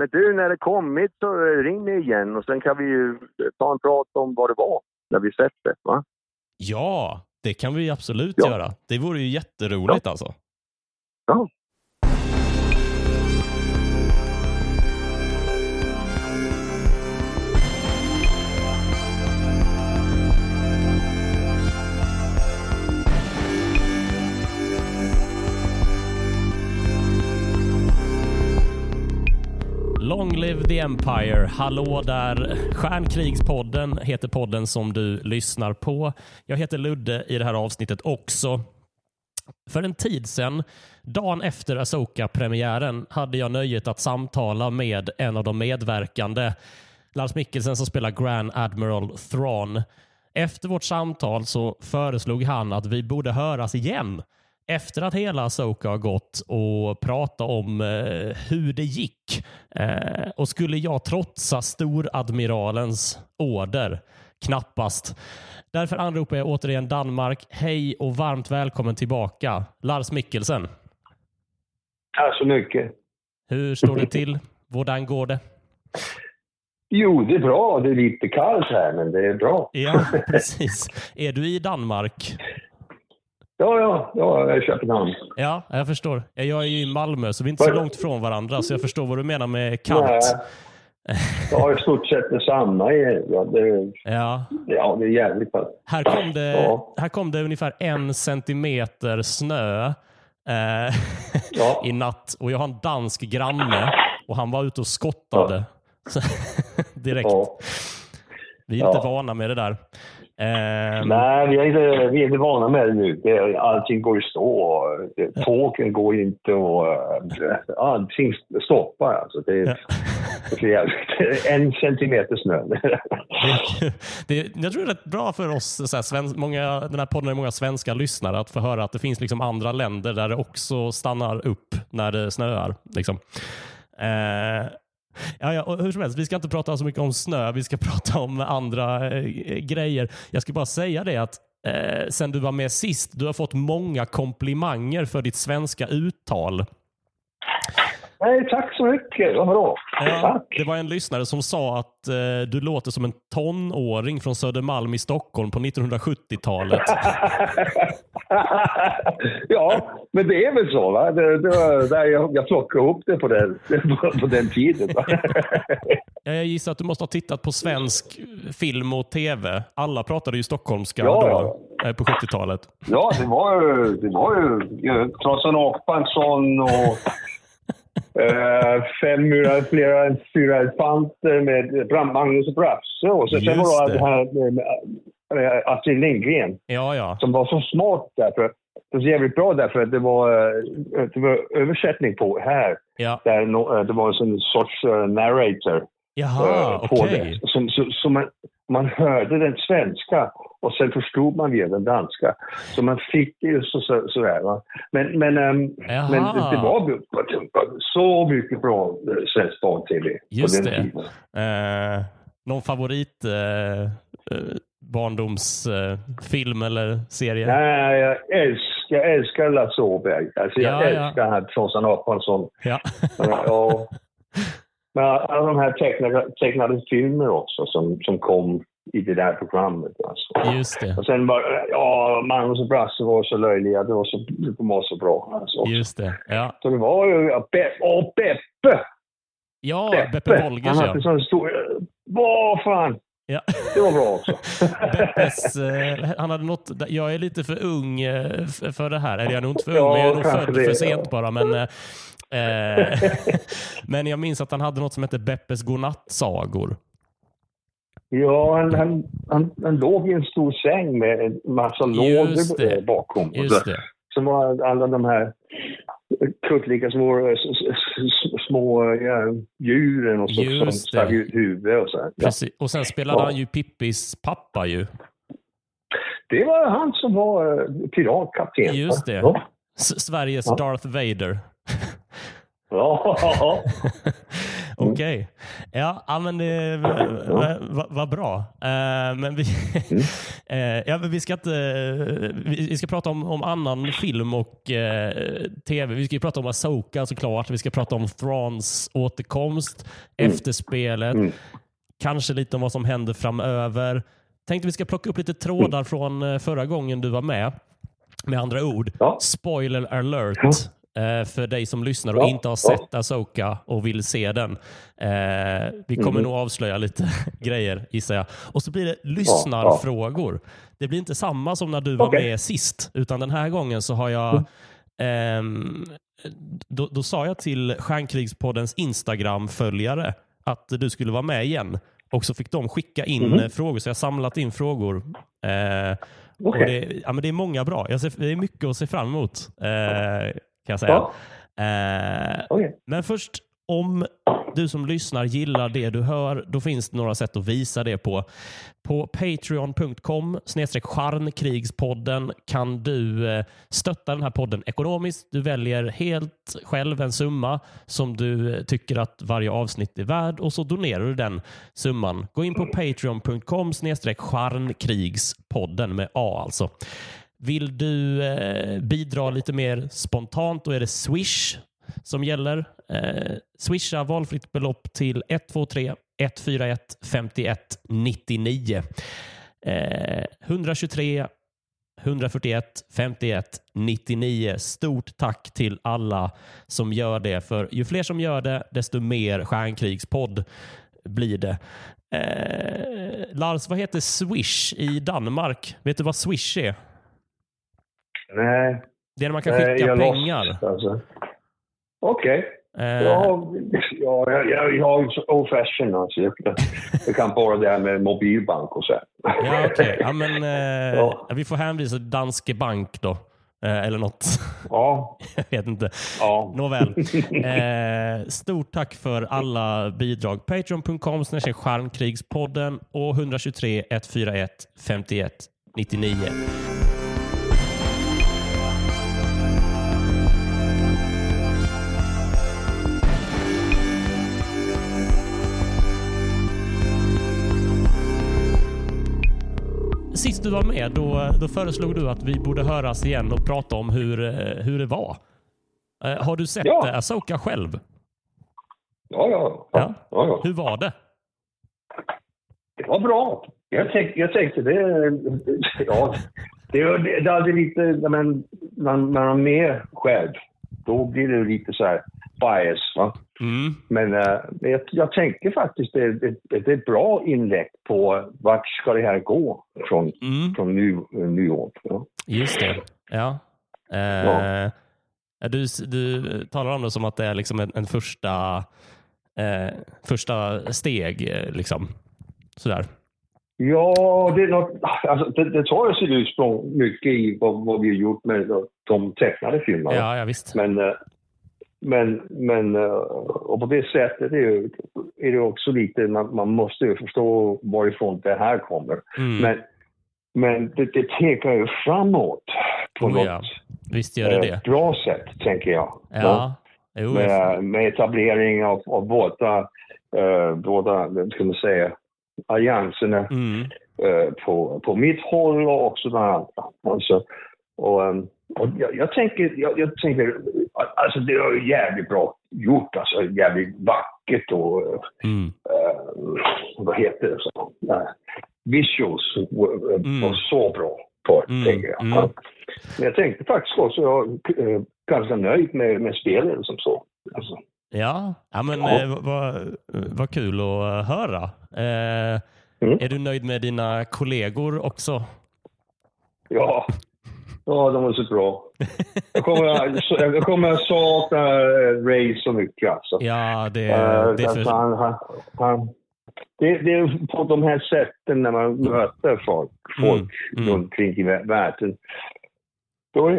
Men du, när det kommit så ring mig igen och sen kan vi ju ta en prat om vad det var när vi sett det. Va? Ja, det kan vi absolut Ja. göra. Det vore ju jätteroligt alltså. Ja. Long live the Empire. Hallå där. Stjärnkrigspodden heter podden som du lyssnar på. Jag heter Ludde i det här avsnittet också. För en tid sedan, dagen efter Asoka-premiären, hade jag nöjet att samtala med en av de medverkande, Lars Mikkelsen som spelar Grand Admiral Thrawn. Efter vårt samtal så föreslog han att vi borde höras igen efter att hela Asoka har gått och prata om eh, hur det gick. Eh, och skulle jag trotsa storadmiralens order? Knappast. Därför anropar jag återigen Danmark. Hej och varmt välkommen tillbaka. Lars Mikkelsen, Tack så mycket. hur står det till? Hvordan går det? Jo, det är bra. Det är lite kallt här, men det är bra. Ja, precis. Är du i Danmark? Ja, ja, ja jag är i Köpenhamn. Ja, jag förstår. Jag är ju i Malmö, så vi är inte så långt från varandra, så jag förstår vad du menar med kallt. Har i stort sett detsamma. Ja, det, Ja, ja, det är jävligt kallt. Här kom det, Ja. här kom det ungefär en centimeter snö eh, Ja. i natt och jag har en dansk granne och han var ute och skottade. Direkt. Ja. Vi är inte Ja. vana med det där. Eh, Nej, vi är, inte, vi är inte vana med det nu. Det, allting går i stå. Tågen går inte och äh, allting stoppar. Alltså, det, Ja. är. En centimeter snö. det, jag tror det är rätt bra för oss, så här, sven, många, den här podden har många svenska lyssnare, att få höra att det finns liksom andra länder där det också stannar upp när det snöar. Liksom. Eh, ja, ja, och hur som helst, vi ska inte prata så mycket om snö, vi ska prata om andra eh, grejer. Jag ska bara säga det att eh, sen du var med sist, du har fått många komplimanger för ditt svenska uttal. Nej, tack så mycket. Vad bra. Ja, Tack. det var en lyssnare som sa att eh, du låter som en tonåring från Södermalm i Stockholm på 1970-talet. ja, men det är väl så. Va? Det, det var där jag, jag plockade ihop det på den, på, på den tiden. Jag gissar att du måste ha tittat på svensk film och tv. Alla pratade ju stockholmska Ja, då, eh, på 70-talet. ja, det var ju, det var ju Åkbansson och fem murar, flera fyra elefanter med Magnus och Brasse. Och så, sen var det. det här eh, Astrid Lindgren. Ja, ja. som var så smart därför. Det var jävligt bra därför att det var, eh, det var översättning på här. ja. Där eh, det var en sorts eh, narrator Jaha, eh, på okej. det. Som, så, så man, man hörde den svenska och sen förstod man via den danska. Så man fick ju så, så, sådär. Va? Men, men, Jaha. men det, det var så mycket bra eh, svensk barn-tv på Just den det. tiden. Eh, någon favorit eh, eh, barndomsfilm eller serie? Nej, jag älskar, jag älskar Lasse Åberg. Alltså, jag Ja, ja. älskar han Trossan Apansson. Ja. Ja. Men alla de här tecknade, tecknade filmer också som, som kom i det där programmet. Alltså. Just det. Och sen var ja, Magnus och Brasse var så löjliga. Det var så, de var så bra. Alltså. Just det. Ja, Så det var ju... Ja, Be, åh, Beppe! ja Beppe Wolgers Han ja. hade sån stor... Vad fan! Ja. Det var bra också. Beppes, eh, han hade något, jag är lite för ung eh, för det här. Eller jag är nog inte för ung, Ja, men jag är nog född för ja. sent bara. Men, eh, men jag minns att han hade något som hette Beppes godnattsagor. Ja, han, han, han, han låg i en stor säng med en massa lådor bakom. Just det. Som var alla de här kuttliga små, små ja, djuren och så, som stack ut huvudet och så. här. Precis. Och sen spelade Ja. han ju Pippis pappa ju. Det var han som var eh, piratkapten. Just det. Ja. Sveriges. Darth Vader. Ja. Okej. Okej. Ja, ja, men det vad va, va bra. Uh, men vi, uh, ja, vi ska inte... Vi, ska prata om, om annan film och uh, tv. Vi ska ju prata om Asoka såklart. Vi ska prata om Thrawns återkomst, Mm. efterspelet, Mm. kanske lite om vad som händer framöver. Tänkte vi ska plocka upp lite trådar från eh, förra gången du var med. Med andra ord, Ja. spoiler alert eh, för dig som lyssnar och Ja, inte har ja. sett Asoka och vill se den. Eh, vi kommer Mhm. nog avslöja lite grejer gissar jag. Och så blir det lyssnarfrågor. Det blir inte samma som när du var med sist, utan den här gången så har jag ehm, då, då sa jag till Stjärnkrigspoddens Instagram-följare att du skulle vara med igen. Och så fick de skicka in eh, frågor, så jag har samlat in frågor. Eh, och Okej. det, ja, men det är många bra. Ser, det är mycket att se fram emot, eh, kan jag säga. Ja. Eh, Okej. men först, om du som lyssnar gillar det du hör, då finns det några sätt att visa det på. På patreon.com charnkrigspodden kan du eh, stötta den här podden ekonomiskt. Du väljer helt själv en summa som du tycker att varje avsnitt är värd och så donerar du den summan. Gå in på patreon.com charnkrigspodden med A alltså. Vill du eh, bidra lite mer spontant, då är det Swish som gäller. Eh, swisha valfritt belopp till 123 141 51 99. Eh, 123 141 51 99. Stort tack till alla som gör det. För ju fler som gör det, desto mer Stjärnkrigspodd blir det. Eh, Lars, vad heter Swish i Danmark? Vet du vad Swish är? Nej, Det är när man kan skicka jag pengar. lost, alltså. Okej. Eh, Ja, ja, jag, jag, är old fashion alltså. Jag, jag kan bara det här med mobilbank och så. Ja, okej. Ja, men, eh, Ja. Vi får hänvisa till Danske Bank då. Eh, eller något. Ja, Jag vet inte. ja. Nåväl. Eh, stort tack för alla bidrag. Patreon.com snedstreck stjärnkrigspodden och 123 141 51 99. Sist du var med då, då föreslog du att vi borde höras igen och prata om hur, eh, hur det var. Eh, har du sett Ja. ja. Asoka själv? Ja, ja. Ja. ja. ja. Hur var det? Det var bra. Jag tänkte, jag tänkte det... Ja, det, det, hade lite... Men, när man är med själv, då blir det lite så här bias. Va? Mm. Men men jag, jag tänker faktiskt det, det, det är ett bra inlägg på vart ska det här gå från, Mm. från nu, nyår. Ja. Just det. Ja. Eh, Du, du talar om det som att det är liksom en, en första, eh, första steg. Liksom. Sådär. Ja, det, är något, alltså, det, det tar sitt ursprung mycket i vad, vad vi har gjort med de- de tecknade filmerna. Ja, ja visst. Men, eh, men, men eh, och på det sättet är, ju, är det också lite, man, man måste ju förstå varifrån det här kommer. Mm. Men, men det, det pekar ju framåt på Oh, något ja. Visst gör det eh, det. bra sätt, tänker jag. Ja. Jo, Med, med etablering av, av båda, eh, båda, ska man säga, allianserna mm. eh, på, på mitt håll och också den andra. Alltså, och, ehm, och jag, jag, tänker, jag, jag tänker, alltså det är ju jävligt bra gjort, alltså jävligt vackert och Mm. eh, vad heter det? Så, uh, visuals var, Mm. var så bra på Mm, tänker jag. mm. Men jag tänkte faktiskt också, jag är eh, ganska nöjd med, med spelet som så. Alltså, Ja, ja men Ja. eh, vad, vad kul att höra. Eh, Mm. Är du nöjd med dina kollegor också? Ja, ja de var så bra. Jag kommer, jag kommer sakna eh, Ray så mycket alltså. Ja, det, Eh, det är alltså, för... han, han, han, det, det är på de här sätten när man möter folk, folk Mm, mm. runt omkring i vä- världen. Då är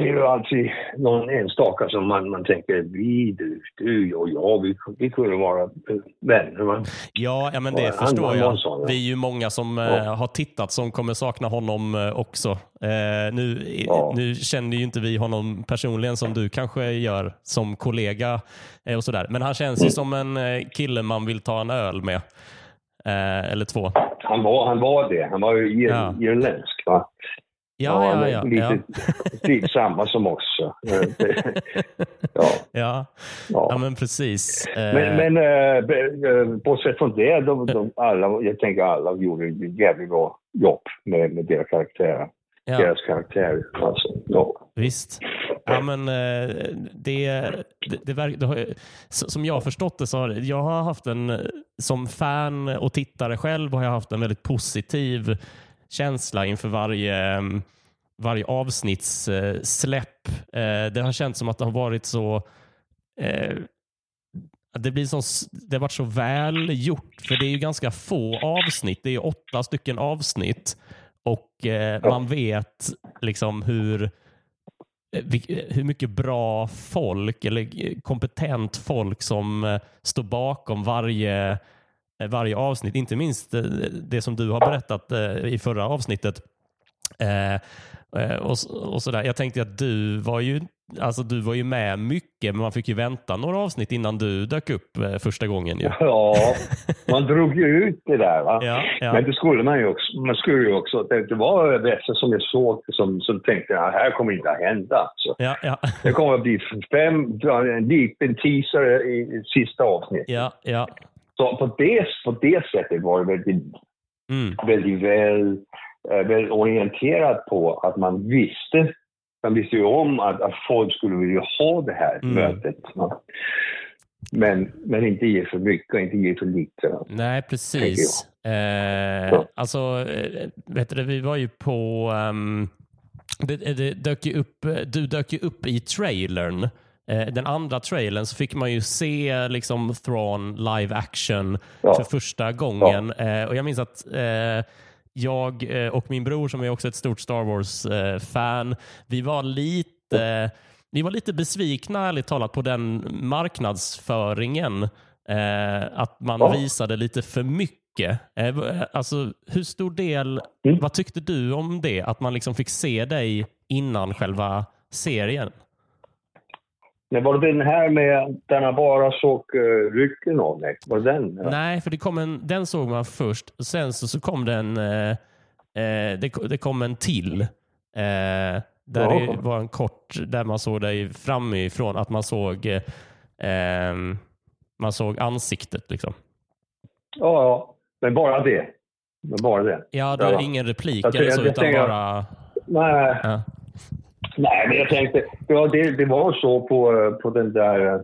det ju alltid någon enstaka som man, man tänker, vi, du, du och jag, vi, vi kunde vara vänner. Man. Ja, ja, men det förstår han jag. en sån, ja. Vi är ju många som eh, Ja. har tittat som kommer sakna honom eh, också. Eh, nu, Ja. nu känner ju inte vi honom personligen som du kanske gör som kollega eh, och sådär. Men han känns Mm. ju som en eh, kille man vill ta en öl med. Eh, eller två. Han, var, han var det, han var ju irländsk. Va? Ja, ja, ja. ja. Lite, samma som oss. Eh, ja, ja. ja. ja men precis. Eh, Men, men äh, bortsett från det, de, de, alla, jag tänker alla gjorde ett jävligt bra jobb med, med deras karaktärer. ja. Deras karaktärer. Alltså, ja. Visst. Ja, men eh, det, det, det, verk- det har, som jag har förstått det så har jag har haft en, eh, som fan och tittare själv har jag haft en väldigt positiv känsla inför varje, mm, varje avsnittssläpp. Eh, Det har känts som att det har varit så eh, det, blir så, det har varit så väl gjort, för det är ju ganska få avsnitt. Det är åtta stycken avsnitt och eh, man vet liksom hur hur mycket bra folk eller kompetent folk som står bakom varje, varje avsnitt. Inte minst eh, det som du har berättat eh, i förra avsnittet. Eh, eh, och, och sådär. Jag tänkte att du var ju Alltså du var ju med mycket, men man fick ju vänta några avsnitt innan du dök upp eh, första gången. Ju. ja, man drog ju ut det där. Va? Ja, ja. Men det skulle man ju också. Man skulle ju också det, det var vissa som jag såg som, som tänkte att här kommer inte att hända. Alltså. Ja, ja, Det kommer att bli fem, en liten teaser i, i sista avsnittet. ja, ja. Så på det, på det sättet var det väldigt, Mm. väldigt väl, eh, väl orienterat på att man visste man visste ju om att, att folk skulle vilja ha det här Mm. mötet. Men, men inte ge för mycket och inte ge för lite. Nej, precis. Eh, alltså, eh, vet du, vi var ju på... ehm, det, det dök upp, du dök ju upp i trailern. Eh, den andra trailern så fick man ju se liksom Thrawn live action Ja. för första gången. Eh, och Jag minns att eh, jag och min bror som är också ett stort Star Wars-fan, vi var lite vi var lite besvikna ärligt talat på den marknadsföringen. Att man Ja. visade lite för mycket. Alltså, hur stor del, Mm. vad tyckte du om det? Att man liksom fick se dig innan själva serien? Men var det den här med där han bara såg uh, ryggen av mig? Var det den? Ja. Nej, för det kom en, den såg man först. Sen så, så kom den, eh, eh, det, det kom en till. Eh, där Ja. det var en kort, där man såg dig framifrån, att man såg, eh, ehm, man såg ansiktet. Liksom. ja, ja. Men bara det. Men bara det. Ja, det var ingen replik eller så, utan bara... Nej, Ja. Nej men jag tänkte... Ja, det, det var så på, på den där eh,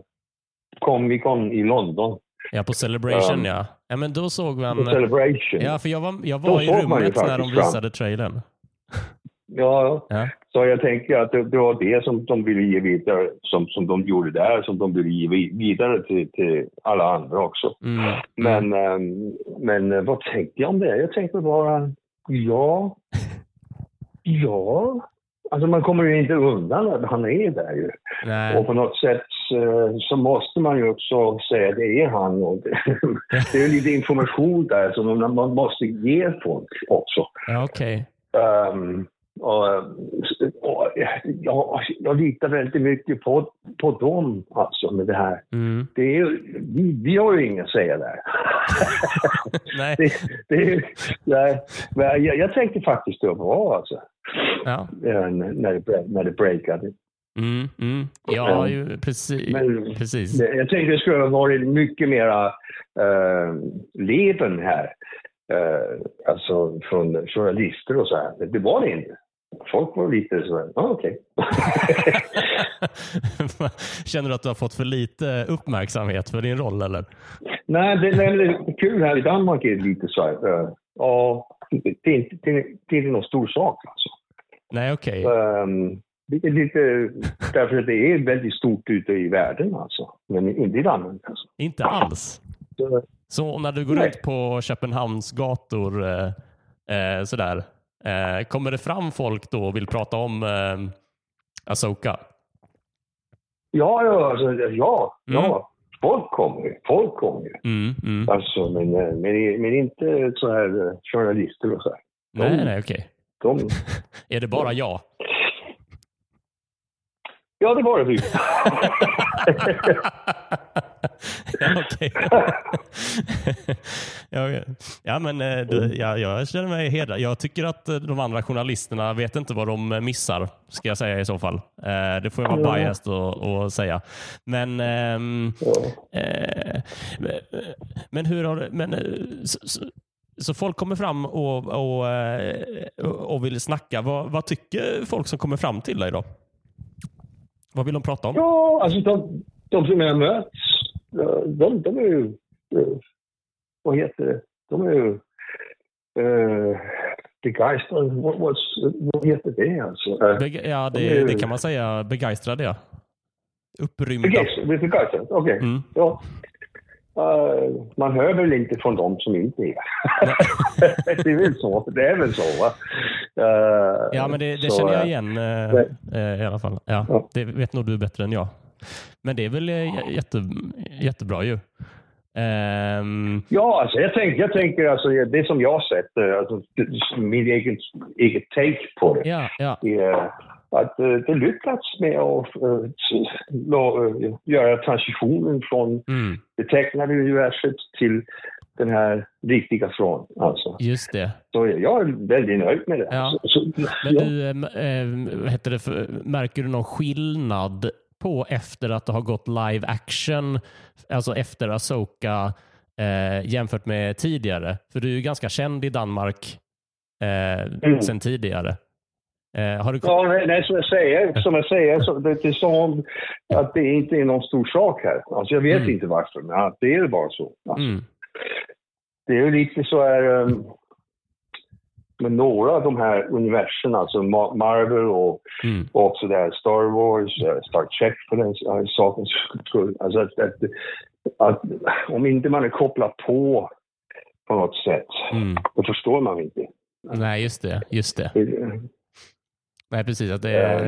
Comic Con i London. ja, på Celebration Um, ja. Ja, men då såg På man... Celebration. Ja, för jag var, jag Då var i rummet när de faktiskt fram. visade trailern. Ja, Ja. så jag tänker att det, det var det som de ville ge vidare, som, som de gjorde där, som de ville ge vi- vidare till, till alla andra också. Mm. Men, ehm, men eh, vad tänkte jag om det? Jag tänkte bara, ja, ja. Alltså man kommer ju inte undan att han är där ju. Nej. Och på något sätt eh, så måste man ju också säga att det är han. Och det, det är ju lite information där som man måste ge folk också. Ja, okej. Ehm, och, och, ja, jag litar väldigt mycket på, på dem alltså med det här. Mm. Det är, vi, vi har ju inget att säga där. Nej. det, det, nej, men jag, jag tänkte faktiskt det var bra alltså. Ja. eh, När det, när det breakade. Mm, mm. Ja, ju, precis. Men- precis. Jag tänkte det skulle ha varit mycket mera uh, leven här. Eh, alltså från journalister och så här. Det var det inte. Folk var lite så här, ah, okej. Känner du att du har fått för lite uppmärksamhet för din roll eller? Nej, det, det, det är kul här i Danmark är det lite så här. eh, Ja, det är inte, det är, inte någon stor sak alltså. Nej, okej. Um, det är lite, därför att det är väldigt stort ute i världen alltså. Men inte i Danmark alltså. Inte alls. Så, Så när du går Nej. ut på Köpenhamns gator eh, eh, sådär, eh, kommer det fram folk då och vill prata om, eh, Asoka? Ja, ja, alltså, ja, Mm. ja. Folk kommer ju. Folk kommer ju. Mm, mm. Alltså, men, eh, men, men inte så här eh, journalister och så här. Nej, De- nej, okej. De, Är det bara jag? ja, det var det. ja, ja, men eh, du, ja, jag känner mig hedrad. Jag tycker att eh, de andra journalisterna vet inte vad de missar, ska jag säga i så fall. Eh, Det får jag vara biased och, och säga. Men, Ja. eh, men hur har men, eh, så, folk kommer fram och, och, eh, och vill snacka. Vad, vad tycker folk som kommer fram till dig då? Vad vill de prata om? Ja, alltså de, de som jag möts, eh, de, de är ju... eh, Vad heter det? De är ju... Uh, begeistrade. Vad, vad, vad heter det alltså? Uh, Beg- ja, det, det kan man säga. Begeistrade, ja. Upprymda. begeistrade, begeistrade, okej. Mm. Ja. Eh, man hör väl inte från dem som inte är. det är väl så. Det är väl så, va? Eh, Ja, men det, det så, känner jag eh, igen eh, eh, i alla fall. Ja, Ja. Det vet nog du bättre än jag. Men det är väl eh, jätte, jättebra ju. Ehm, Ja, alltså jag, tänker, jag tänker alltså det som jag sett, eh, alltså, min egen, eget take på det. ja, ja. är att eh, det lyckats med att eh, göra transitionen från Mm, det tecknade universet till den här riktiga från. Alltså. just det. Så jag är väldigt nöjd med det. Ja. Så, så, Men ja. du, ehm, vad heter det för, märker du någon skillnad på efter att det har gått live action, alltså efter Asoka eh, jämfört med tidigare? För du är ju ganska känd i Danmark eh, Mm. sen tidigare. Eh, du, Ja, nej, nej, som jag säger, som jag säger så det, det är som att det inte är någon stor sak här. Alltså jag vet Mm. inte varför, men det är bara så. Alltså, mm, Det är ju lite så här um, med några av de här universen, alltså Ma- Marvel och mm, och också där Star Wars, eh, Star Trek för den eh, sakens skull. Alltså att, att, att om inte man är kopplad på på något sätt, mm. då förstår man inte. Nej, just det. Just det. Det, Nej, precis. Att det, är,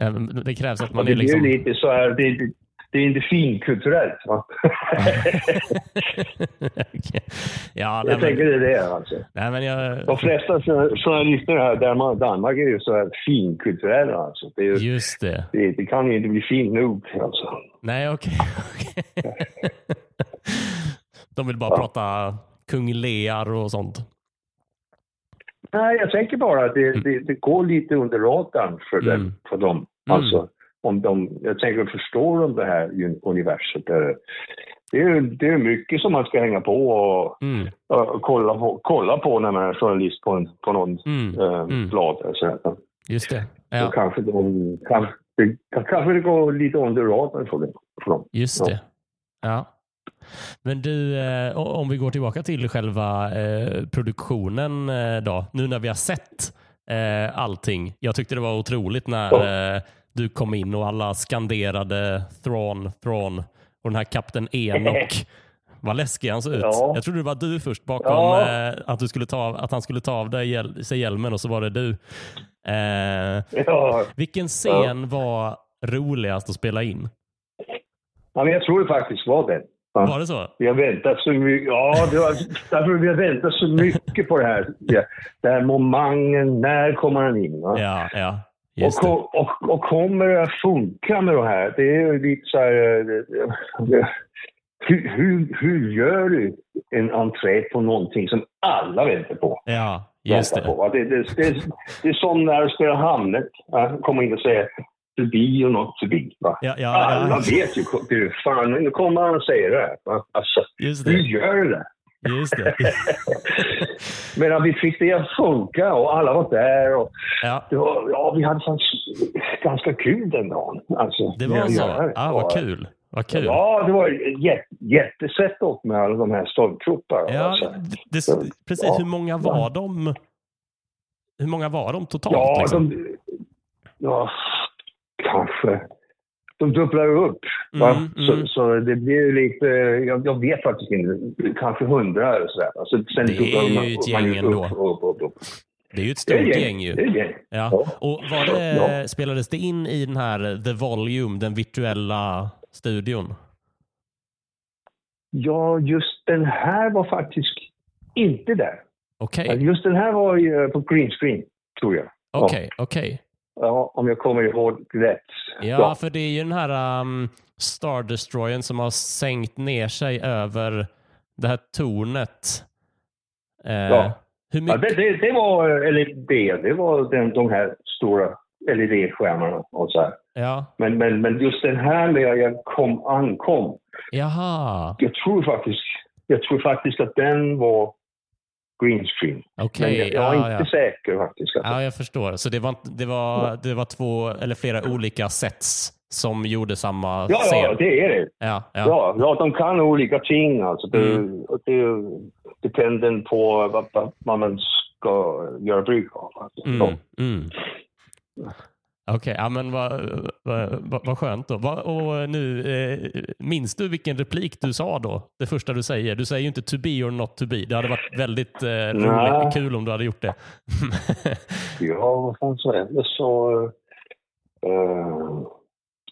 eh, det krävs att man det är liksom... lite så här, det, det, är inte finkulturellt. Va? Okej. ja, jag tänker men, det är det alltså. nej, men jag... De flesta så- journalister här, man, Danmark är ju så här finkulturella alltså. Det, är, ju- Just det. det, det kan ju inte bli fint nog alltså. Nej, okej. okej. De vill bara Ja. prata kung Lear och sånt. Nej, jag tänker bara att det, det, det går lite under radarn för, Mm. dem, för dem. Mm. Om de, jag tänker, förstår de det här un- universet? Det, är, det är mycket som man ska hänga på och, Mm. och kolla, på, kolla på när man är journalist på, en, på någon Mm. eh, Mm. blad. Så Just det. Ja, kanske, de, kan, det, kanske det går lite under radarn för dem. För dem. just Ja. det. Ja. Men du, eh, om vi går tillbaka till själva eh, produktionen eh, då. Nu när vi har sett eh, allting. Jag tyckte det var otroligt när eh, du kom in och alla skanderade Thrawn, Thrawn och den här kapten Enoch. Vad läskig han såg ut. Ja. Jag trodde det var du först bakom Ja. eh, att, du skulle ta, att han skulle ta av dig hjäl- sig hjälmen och så var det du. Eh, Ja, vilken scen var roligast att spela in? ja, men jag tror det faktiskt var. Ja. Var det så? Vi har väntat så mycket. Ja, det var, därför vi har väntat så mycket på det här. Det här momangen, när kommer han in? Va? Ja, ja. Och, och, och kommer det att funka med det här? Det är lite så här... eh, Hur, hur, hur gör du en entré på någonting som alla väntar på? Ja, just det. På, det, det, det, det är som när du spelar Hamlet. Kommer in och säger förbi och något förbi. Va? Ja, ja, Alla ja. vet ju. Du, fan, nu kommer han och säger det här. Va? Alltså, hur gör du det? Just det. Men att vi fick det att funka och alla var där. Och Ja, var, ja, vi hade faktiskt ganska kul den dagen. Alltså, det var så. Ja, vad kul. Vad kul. Ja, det var jätte, jättesätt med alla de här stormtrupperna. Ja, alltså. det, precis. Ja. Hur många var de? Hur många var de totalt? ja, liksom? de, ja, kanske. De dubblar upp. Va? Mm, Så, mm. så det blir ju lite, jag, jag vet faktiskt inte, kanske hundra eller sådär. Alltså, sen Det är ju man- ett gäng ändå. Upp, upp, upp, upp. Det är ju ett stort gäng. gäng ju. Gäng. Ja. Ja. Och var det, Ja. spelades det in i den här The Volume, den virtuella studion? Ja, just den här var faktiskt inte där. Okej, Just den här var ju på green screen, tror jag. okej, okej. Ja, om jag kommer ihåg rätt. Ja, för det är ju den här um, Star Destroyern som har sänkt ner sig över det här tornet. Eh, Ja. Hur Ja, mycket? det, det, det var LED, det var den, de här stora LED-skärmarna och så här. Ja. Men, men, men just den här när jag kom, ankom, Jaha, jag tror faktiskt, jag tror faktiskt att den var green screen. Okej. jag, jag är ja, inte ja. säker faktiskt. Ja, jag förstår. Så det var, det, var, det var två eller flera olika sets som gjorde samma Ja, scen? ja, det är det. Ja, ja. Ja, ja, de kan olika ting. Alltså. Det, Mm. det är dependent på vad, vad, man ska göra bruk av. Alltså. Mm, mm. Okej, ja, men vad vad- vad- vad skönt då. Va, och nu, eh, minns du vilken replik du sa då? Det första du säger. Du säger ju inte to be or not to be. Det hade varit väldigt eh, roligt, kul om du hade gjort det. Ja, vad fan sa jag? Jag sa...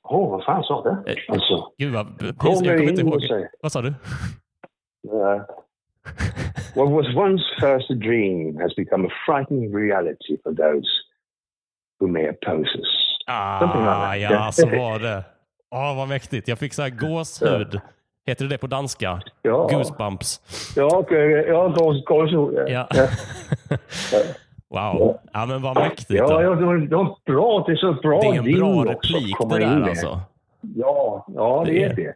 Åh, oh, vad fan sa jag? Eh, Alltså, Gud vad pinsamt. Jag kommer inte ihåg. Vad sa du? Uh, what was once first a dream has become a frightening reality for those like Ah, ja, så var det. Åh, vad mäktigt. Jag fick så här gåshud. Heter det det på danska? Ja, Goosebumps. ja, okej, ja, gås, gås, Ja. ja. wow. Ja, men vad mäktigt. Ja, ja, det var, bra. Det är så bra Det är en bra replik det där alltså. Ja, ja, det, Det är- det.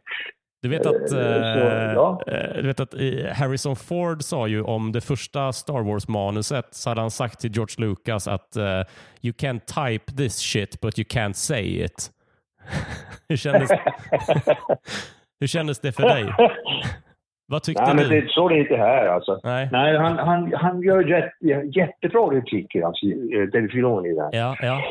Du vet att, Eh, eh, ja. eh, du vet att Harrison Ford sa ju om det första Star Wars-manuset så hade han sagt till George Lucas att eh, you can type this shit but you can't say it. hur, kändes, hur kändes det för dig? Vad tyckte Nej, men du? det, så är det inte här alltså. Nej. Nej, han, han, han gör jätte, jättebra repliker, alltså, eh, David Filoni där. Ja, ja.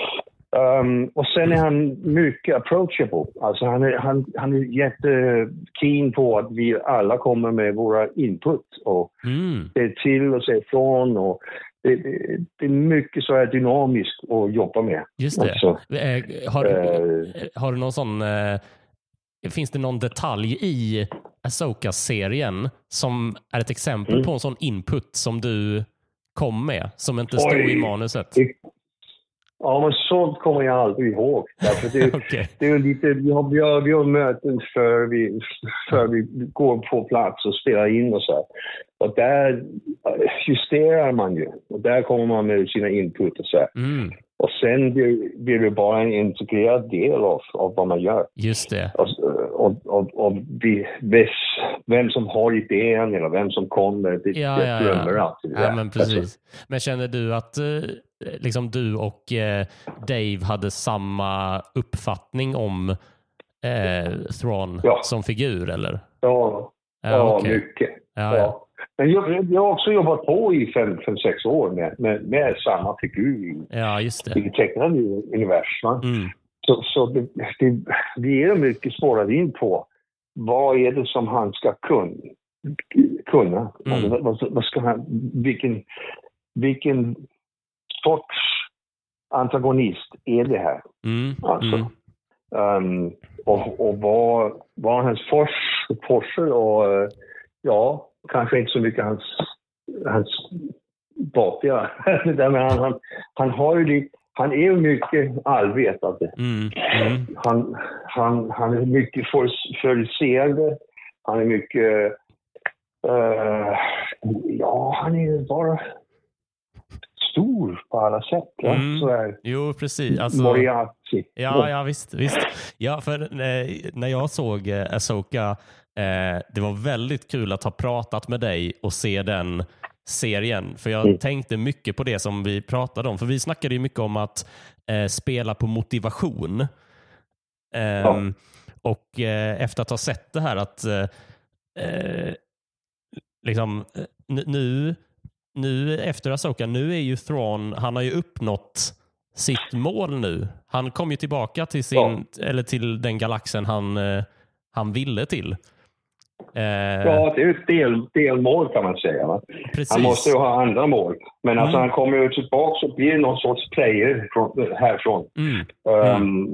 Um, och sen är han mycket approachable. Alltså han är, han, han är jättekeen på att vi alla kommer med våra input och Mm. säger till och säger ifrån. Och det, det, det är mycket så här dynamiskt att jobba med. Just det. Eh, har, eh, har du någon sån... Eh, finns det någon detalj i Asoka-serien som är ett exempel Mm. på en sån input som du kom med, som inte stod Oj. i manuset? det, ja, men sånt kommer jag aldrig ihåg. Därför det, Okej. det är lite, vi har, vi har, vi har möten för vi, för vi går på plats och spelar in och så. här. Och där justerar man ju. Och där kommer man med sina input och så. Mm, Och sen blir, blir det bara en integrerad del av, av vad man gör. just det. Och, och, och, och vi, vem som har idén eller vem som kommer, det, Ja, jag ja, glömmer ja. alltid det ja men precis. Men känner du att eh, liksom du och eh, Dave hade samma uppfattning om eh, Thrawn Ja. som figur, eller? Alltså, ja, Ja, ja okej. mycket. Ja, Ja. Men jag, jag har också jobbat på i fem, fem sex år med, med, med samma figur i, ja, just det. i tecknade universum. Mm. Så, så det, det, vi är mycket spårade in på vad är det som han ska kun, kunna. Mm. Alltså, vad, vad- ska han, vilken, vilken sorts antagonist är det här? Mm. Alltså. Mm. Um, och och vad, vad hans fors, forser och ja, kanske inte så mycket hans, hans med han, han, han har ju han är ju mycket allvetande. Mm. Mm. Han, han, han är mycket för, förutseende. Han är mycket... eh, ja, han är bara stor på alla sätt. Va? Mm. Så är Jo, precis. Alltså, Moriarty. ja, ja, visst. visst. Ja, för eh, när jag såg eh, Asoka, eh, det var väldigt kul att ha pratat med dig och se den serien. För jag Mm. tänkte mycket på det som vi pratade om. För vi snackade ju mycket om att eh, spela på motivation. Ehm, Och eh, efter att ha sett det här att eh, eh, liksom, eh, nu, nu efter Asoka, nu är ju Thrawn, han har ju uppnått sitt mål nu. Han kom ju tillbaka till, sin, eller till den galaxen han, eh, han ville till. Eh, Ja, det är ett del, delmål kan man säga. Han måste ju ha andra mål. Men alltså Mm. han kommer ju tillbaka och blir någon sorts player från, härifrån. Mm. Ehm,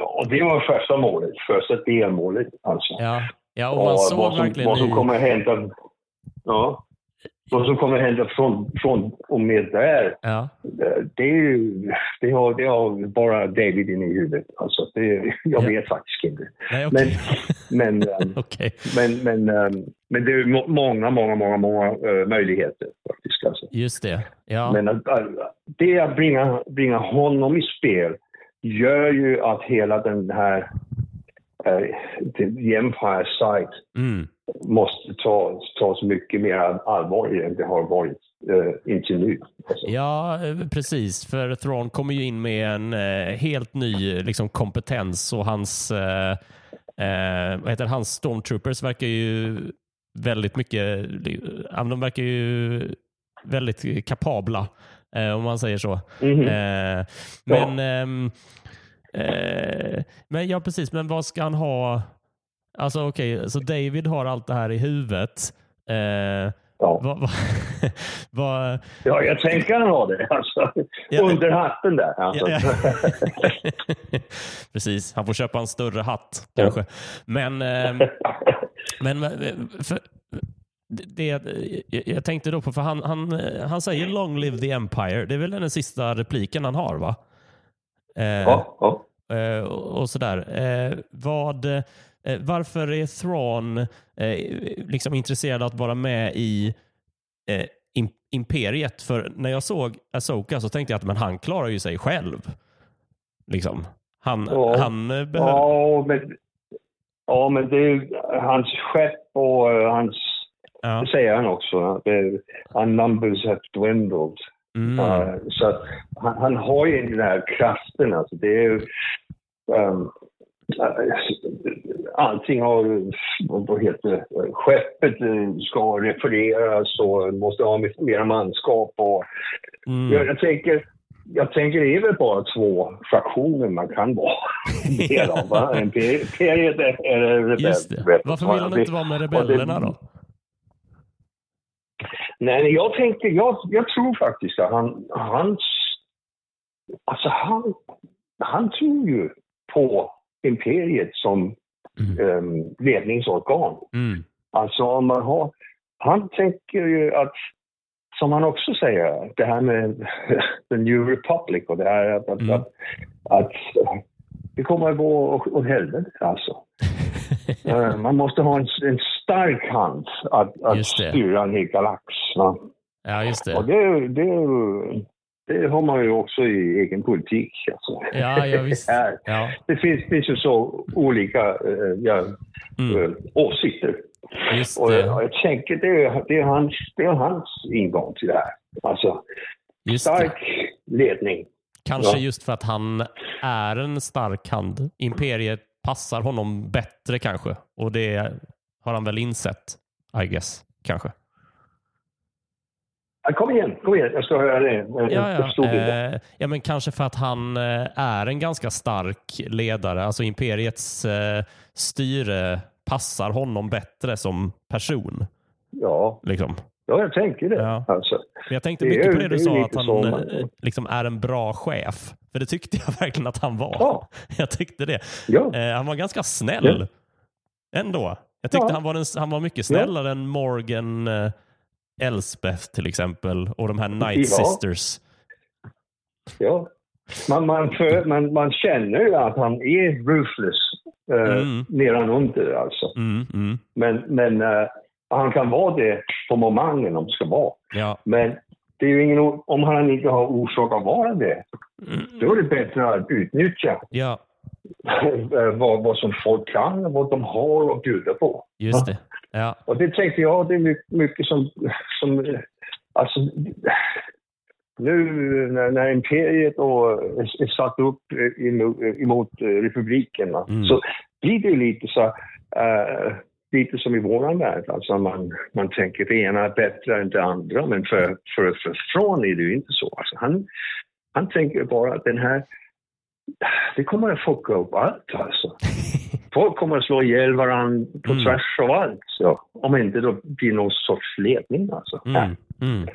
och det var första målet, första delmålet alltså. Ja, ja och man såg vad, som, verkligen vad som kommer hända. Ja. Vad som kommer hända från, från och med där, Ja, det, det, har, det har bara David inne i huvudet. Alltså, det, jag Ja. vet faktiskt inte. nej Men, okej. men, ehm, Okej. men, men, ehm, men det är må- många, många, många, många eh, möjligheter faktiskt. Alltså. Just det. Ja. Men att, det att bringa, bringa honom i spel gör ju att hela den här the Empire side Mm. måste tas, tas mycket mer allvarligt än det har varit uh, intill nu. Alltså. Ja, eh, precis. För Thrawn kommer ju in med en eh, helt ny liksom, kompetens och hans, eh, eh, vad heter hans stormtroopers verkar ju väldigt mycket, ja, de verkar ju väldigt kapabla, eh, om man säger så. Mhm. Eh, men, ehm, eh, men ja, precis. Men vad ska han ha? Alltså okej, så David har allt det här i huvudet. Eh, Ja. vad, vad, vad, ja, jag tänker han har det. Alltså. Ja. Under hatten där. Alltså. Ja, ja. Precis, han får köpa en större hatt kanske. Men, ehm, men för, det, jag- jag tänkte då på, för han, han, han säger long live the empire. Det är väl den sista repliken han har va? Eh, ja, ja. eh, och sådär. Eh, vad, eh, varför är Thrawn eh, liksom intresserad av att vara med i eh, im- imperiet? För när jag såg Asoka så tänkte jag att men han klarar ju sig själv. Liksom. Han, Ja. han eh, behöver... Ja, men, ja, men det är hans skepp och hans... Ja. Det säger han också. det- numbers have dwindled. Mm. Uh, så att han, han har ju den här kraften. Alltså det är ju... Um, allting har... Vad heter det? Skeppet eh, ska repareras och måste ha mer manskap. Och, Mm. jag, jag tänker... Jag tänker det är väl bara två fraktioner man kan vara del av. Imperiet eller rebell. Just det. rebell. Varför vill han inte vara med rebellerna då? Nej, jag tänker, jag, jag tror faktiskt att han, hans, alltså han, han tror ju på imperiet som Mm. um, ledningsorgan. Mm. Alltså om man har, han tänker ju att, som han också säger, det här med the new republic och det här att, att, Mm. att, att det kommer att gå åt- åt helvete alltså. Eh, Man måste ha en, en stark hand att, att det. styra en hel galax. Va? Ja, just Och det. det, det, det har man ju också i egen politik. Alltså. Ja, ja visst. Ja. Det finns, finns ju så olika eh, ja, Mm. eh, åsikter. Just Och det. jag tänker det är, det, är hans, det är hans ingång till det här. Alltså, Just det. stark ledning. Kanske Ja. just för att han är en stark hand. Imperiet passar honom bättre kanske. Och det har han väl insett, I guess. Kanske. Ja, kom igen, kom igen. Jag ska höra det. Ja, ja. Eh, ja, men kanske för att han eh, är en ganska stark ledare. Alltså imperiets eh, styre passar honom bättre som person. Ja, Liksom. ja, jag tänker det. Ja. Alltså. Men jag tänkte Det är mycket på det du sa, att han man- eh, liksom är en bra chef. För det tyckte jag verkligen att han var. Ja. Jag tyckte det. Ja. Eh, han var ganska snäll ändå. Jag tyckte Ja. han, var en, han var mycket snällare än Morgan eh, Elspeth till exempel och de här Night Ja. Sisters. Ja. Man, man, för, man, man känner ju att han är ruthless eh, Mm. nedanunder alltså. Mm, mm. Men, men eh, han kan vara det på momentet om det ska vara. Ja. Men det är ju ingen, om han inte har orsak att vara det, Mm, då är det bättre att utnyttja ja, vad, vad som folk kan vad de har att bjuda på. just det. Ja. Och det tänkte jag, det är mycket, som, som eh, alltså, nu när, när imperiet och, är, är satt upp eh, emot, emot eh, republiken Mm. så blir det lite så eh, lite som i våran värld. Alltså man, man tänker det ena är bättre än det andra, men för, för, för från är det ju inte så. Alltså han, han tänker bara att den här det kommer att fucka upp allt alltså. Folk kommer att slå ihjäl varandra på Mm. tvärs av allt. Så, om inte det blir någon sorts ledning alltså. Mm, mm.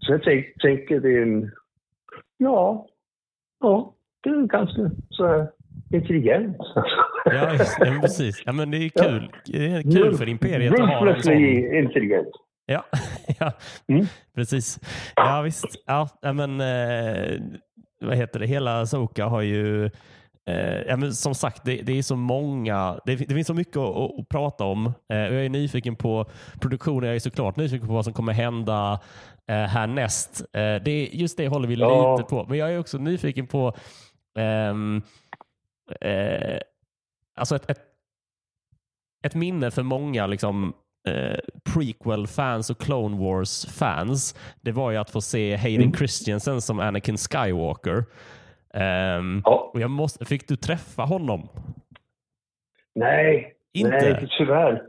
Så jag tänk, tänker det är en... Ja, ja, det är ganska så här intelligent. Ja, just, ja, precis. Ja, men det är kul. Det är kul för Imperiet att ha en sån. Intelligent. Ja, ja Mm. precis. Ja, visst. Ja, ja, men eh, vad heter det? Hela Soka har ju eh, som sagt, det, det är så många. Det, det finns så mycket att, att, att prata om. Eh, jag är nyfiken på produktionen. Jag är såklart nyfiken på vad som kommer hända eh, härnäst. Eh, det, just det håller vi Ja. lite på. Men jag är också nyfiken på ehm, eh, alltså ett, ett, ett minne för många liksom, eh, prequel-fans och Clone Wars-fans, det var ju att få se Hayden Mm. Christensen som Anakin Skywalker. Ehm, Ja. och jag måste, fick du träffa honom? Nej, Inte? nej, tyvärr.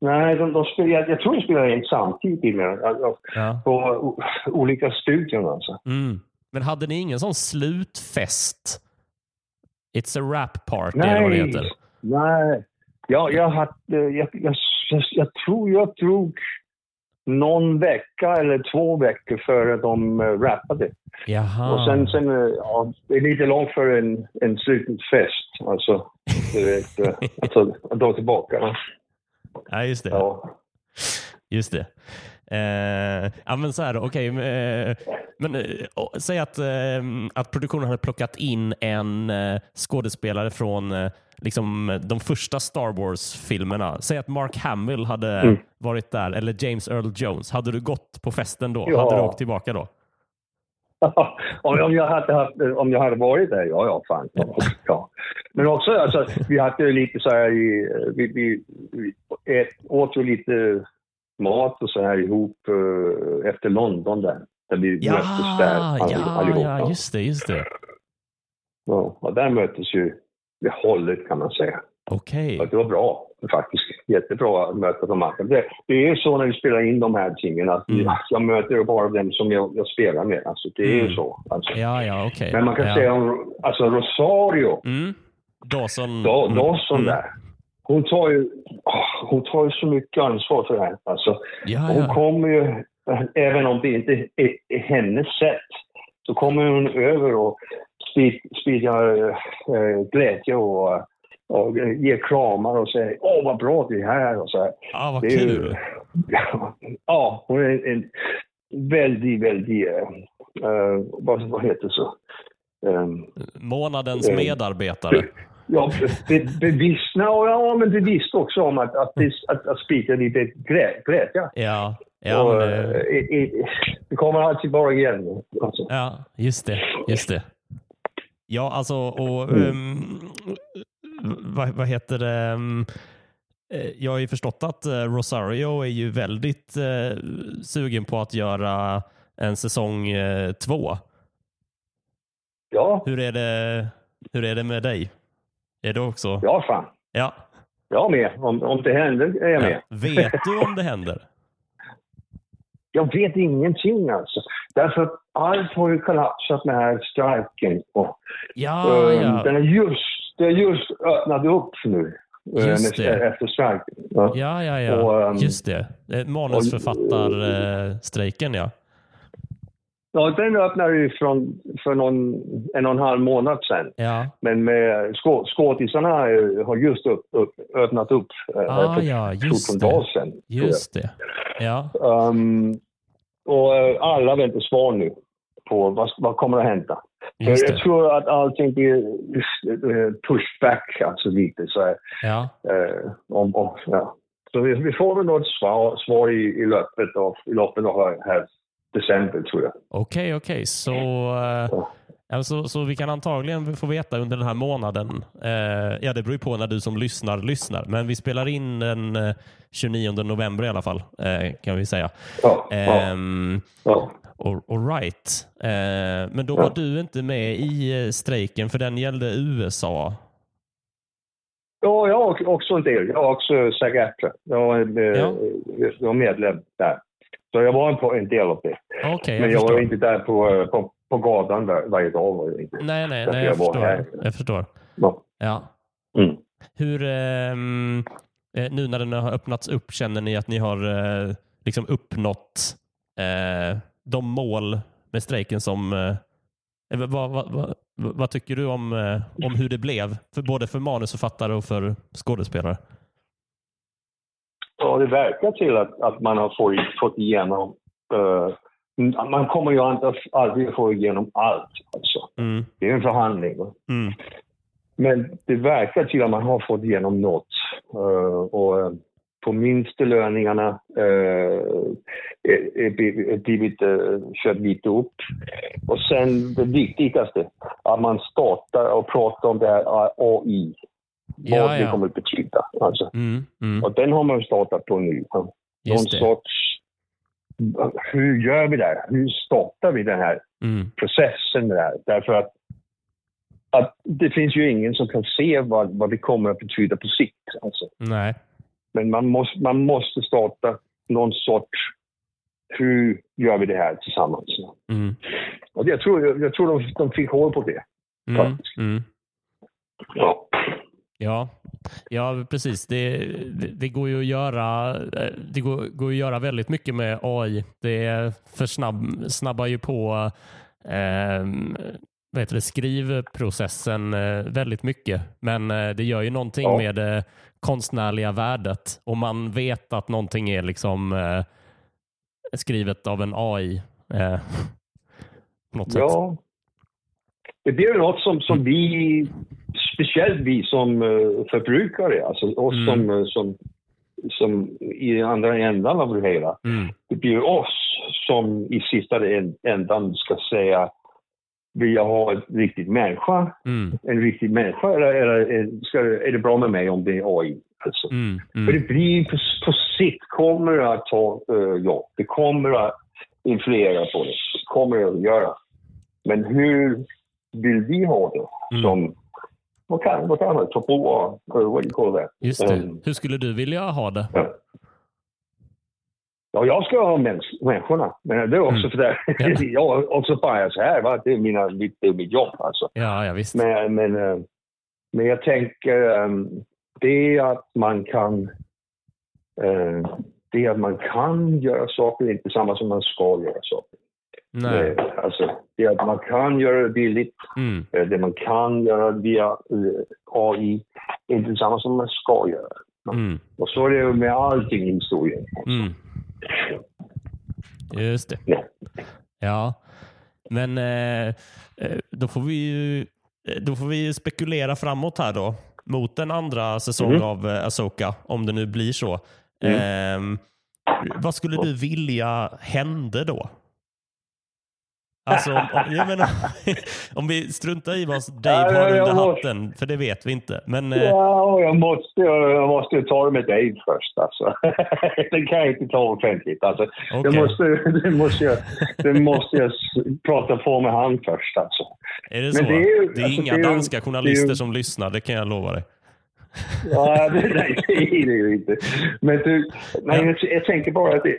Nej, de, de spelar, jag, jag tror de spelar in samtidigt med, Ja. på o, olika studion alltså. Mm. Men hade ni ingen sån slutfest? It's a rap party eller vad det Nej, heter. nej. Ja, jag, hade, jag, jag, jag, tror jag drog någon vecka eller två veckor före de uh, rappade. Jaha. Och sen, sen eh, ja, det är lite långt för en, en sluten fest. Alltså, du vet, eh, alltså, att dra tillbaka. Ja, just det. Ja. Just det. Eh, ja, men så här okej. eh, men eh, säg att, eh, att produktionen hade plockat in en eh, skådespelare från eh, liksom, de första Star Wars-filmerna. Säg att Mark Hamill hade Mm. varit där, eller James Earl Jones. Hade du gått på festen då? Ja. Hade du åkt tillbaka då? om, om, jag hade haft, om jag hade varit där, ja, ja, fan. Ja. Men också, alltså, vi hade lite så här, i, vi, vi, vi åt ju lite mat och så här ihop eh, efter London där. Där vi Ja, möttes där all, ja, allihop. ja, just det. Just det. Ja, och där möttes ju det hållet kan man säga. Okej. Och det var bra faktiskt. Jättebra att möta de andra. Det, det är så när vi spelar in de här tingen att Mm. jag möter bara dem som jag, jag spelar med. Alltså, det är ju Mm. så. Alltså. Ja, ja, okej. Men man kan ja. säga om alltså Rosario, Mm. Dawson. Da, mm, Dawson mm. där. Hon tar, ju, åh, hon tar ju så mycket ansvar för det här. Alltså, Ja, hon kommer ju, även om det inte är, är hennes sätt, så kommer hon över och sprider äh, glädje och, och ger kramar och säger åh vad bra det är här och så här. Ja, vad ju- kul. ja, hon är en, väldigt, väldigt, äh, vad, vad heter det så? Ehm, Månadens medarbetare. Ja, be, bevittna, och ja, men bevisst också om att, att, att, att sprida lite glä- glädje. Ja, ja, och, men det, eh, i, i, det kommer alltid bara igen. Alltså. ja, just det. Just det. Ja, alltså, och Mm. ehm, vad, vad heter det? eh, Jag har ju förstått att eh, Rosario är ju väldigt eh, sugen på att göra en säsong eh, två. Ja, Hur är det, hur är det med dig? Är du också? ja fan. Ja. Jag är med. Om, om det händer är jag med. ja. Vet du om det händer? Jag vet ingenting alltså. Därför att allt har ju kollapsat med här strejken. Och, Ja, ehm, ja. Den är just, det är just öppnat upp nu. eh, Just det. Efter strejken. Ja. Ja, ja, ja. Och, ehm, Just det. Manusförfattarstrejken, ja. Ja, den öppnade ju från, för någon, en och en halv månad sedan. Ja, Men med skå, skådisarna har- just upp, upp, öppnat upp eh, Ah, för ja, just 14 det. dagar sedan. just det. Ja, Um, och eh, alla väntar svar nu på vad, vad kommer att hända. Just jag det. tror att allting blir eh, pushback, alltså lite så. Ja, eh, om, om, ja. Så vi, vi får väl något svar, svar i, i loppet av, i loppet av här december, tror jag. okej, okej. Så, eh, Ja. ja, så, så vi kan antagligen få veta under den här månaden. Eh, ja, det beror ju på när du som lyssnar lyssnar. Men vi spelar in den eh, 29 november i alla fall, eh, kan vi säga. Ja, Ehm, ja. all, right. Eh, men då var du inte med i eh, strejken för den gällde USA. Ja, jag har också en del. Jag har också SAG-AFTRA. Jag, var, eh, Ja. jag var medlem där. Så jag var en, på en del av det. Okej, Men jag jag var inte där på, eh, på, på gatan var, varje dag. Var det inte. Nej, nej, nej jag, jag var förstår. här. Jag förstår. Ja. Ja. Mm. Hur, eh, nu när den har öppnats upp, känner ni att ni har eh, liksom uppnått eh, de mål med strejken som... Eh, vad, vad, vad, vad tycker du om, om hur det blev? För både för manusförfattare och för skådespelare. Ja, det verkar till att, att man har fått, fått igenom... eh, man kommer ju inte aldrig få igenom allt. Alltså. Mm, Det är en förhandling. mm, Men det verkar till att man har fått igenom något. Eh, och eh, på minstelöningarna uh, är blivit uh, kört lite upp. Och sen det viktigaste, att man startar och pratar om det här AI. Ja, vad det ja. kommer att betyda. Alltså. mm, mm. Och den har man startat på nu. Någon det. sorts... Hur gör vi det? Hur startar vi den här Mm, processen där. Därför att, att det finns ju ingen som kan se vad, vad det kommer att betyda på sikt. Alltså. nej. Men man måste, man måste starta någon sorts, hur gör vi det här tillsammans? Mm, Och jag tror, jag tror de, de fick hål på det. mm, Faktiskt. mm. Ja. Ja, ja precis. Det, det, det går ju att göra eh, det går, går att göra väldigt mycket med AI. Det för snabb, snabbar ju på eh, vad heter det, skrivprocessen eh, väldigt mycket. Men eh, det gör ju någonting Ja. med det konstnärliga värdet och man vet att någonting är liksom eh, skrivet av en AI. Eh, på något sätt. ja. Det blir ju något som, som vi, speciellt vi som eh, förbrukare, alltså oss Mm. som, eh, som, som i andra ändan av det hela, Mm, det blir oss som i sista ändan ska säga vill jag ha en riktig människa, mm, en riktig människa eller, eller är- ska, är det bra med mig om det är AI? Alltså. mm, För mm, det blir på, på sikt kommer det att ta uh, jobb. Det kommer att influera på det. Det kommer det att göra. Men hur vill vi ha det Mm. som vad kan, vad kan man förbrukare? Uh, what you call that? Just det. Mm. Hur skulle du vilja ha det? Ja. Ja, jag ska ha mäns- människorna. Men det är också Mm. för det. Ja. jag är också bias här. Va? Det, är mina, mitt, det är mitt jobb alltså. Ja, ja visst. Men, men, eh, men jag tänker ehm, det är att man kan eh, det är att man kan göra saker, inte samma som man ska göra saker. Nej. Eh, Alltså, det är att man kan göra det billigt, Mm, eh, det man kan göra via eh, AI, inte samma som man ska göra. mm, Och så är det med allting i historien. mm. Just det. Ja. Ja, men eh, eh, då får vi ju eh, då får vi spekulera framåt här då mot en andra säsong Mhm. av eh, Asoka, om det nu blir så. Mm. Ehm, vad skulle du vilja hände då? Alltså, om, om, jag menar, om vi struntar i vad Dave har under hatten, för det vet vi inte. Men eh, Ja, jag måste, jag måste ta det med Dave först. Alltså. det kan jag inte ta offentligt. Alltså. okej. Det, måste, det, måste jag, det måste jag prata på med han först. Alltså. är det men så? det är det är alltså, inga det är danska journalister är som lyssnar, det kan jag lova dig. Ja, det, nej, det är det inte. Men du, Ja. jag, jag tänker bara att det,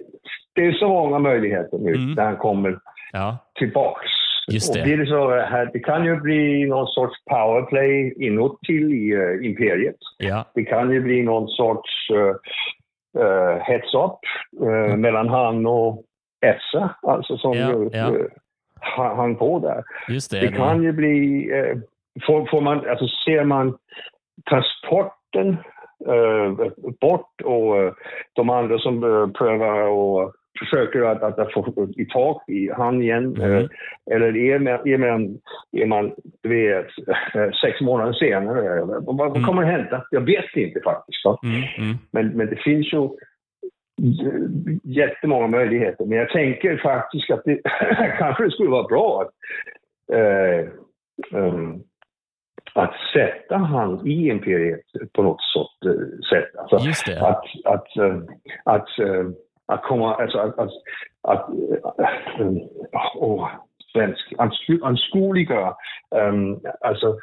det är så många möjligheter nu Mm. när han kommer Ja, tillbaks. Just det. Och blir det, så här, det kan ju bli någon sorts powerplay inåt till i eh, imperiet. ja, Det kan ju bli någon sorts uh, uh, heads-up uh, mellan han och Essa, alltså som Ja, ju, ja. eh, han, han på där. just det. Det kan ju bli... Eh, får, får man, alltså ser man transporten eh, bort och eh, de andra som eh, prövar och försöker att, att, att få i tag i han igen. Eh, eller är man, är man, är man du vet, eh, sex månader senare? Vad, vad Mm. kommer att hända? Jag vet inte faktiskt. Mm, mm, Men, men det finns ju jättemånga möjligheter. Men jag tänker faktiskt att det kanske det skulle vara bra att, eh, ehm, att sätta han i imperiet på något eh, sätt. Alltså, just det. att, att, eh, att, eh, att komma, alltså att, att, att eh, åh, svensk, ansku- anskueliggöra, um, alltså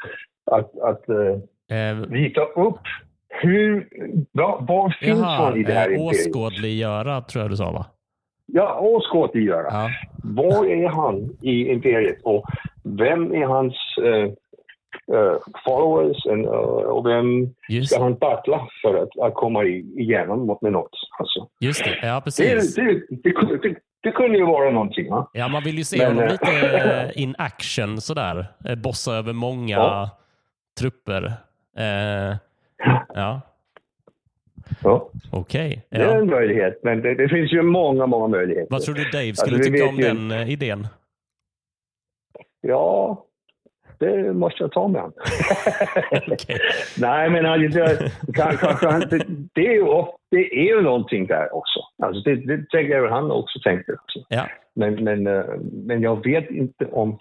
att, att eh, Eh, rita upp hur, var, var finns Jaha, i det här eh, imperiet? åskådliggöra tror jag du sa va? Ja, skådegörare. Ja. Var är han i imperiet och vem är hans eh, eh, followers and, eh, och vem Just, ska han battla för att, att komma i, igenom med något? Alltså, just det, ja precis. det, det, det, det kunde ju vara någonting. Va? Ja, man vill ju se Men, honom eh, lite eh, in action sådär. Eh, Bossa över många Ja. trupper. Eh, ja, Ja, okej. det är Ja. en möjlighet, men det, det finns ju många, många möjligheter. Vad tror du Dave skulle Alltså, tycka om ju- den idén? Ja, det måste jag ta med han. Okej. Nej, men han, det, kan- kanske han, det, det, är ju, det är ju någonting där också. Alltså det, det tänker jag han också tänkte. Också. Ja. Men, men, eh, men jag vet inte om,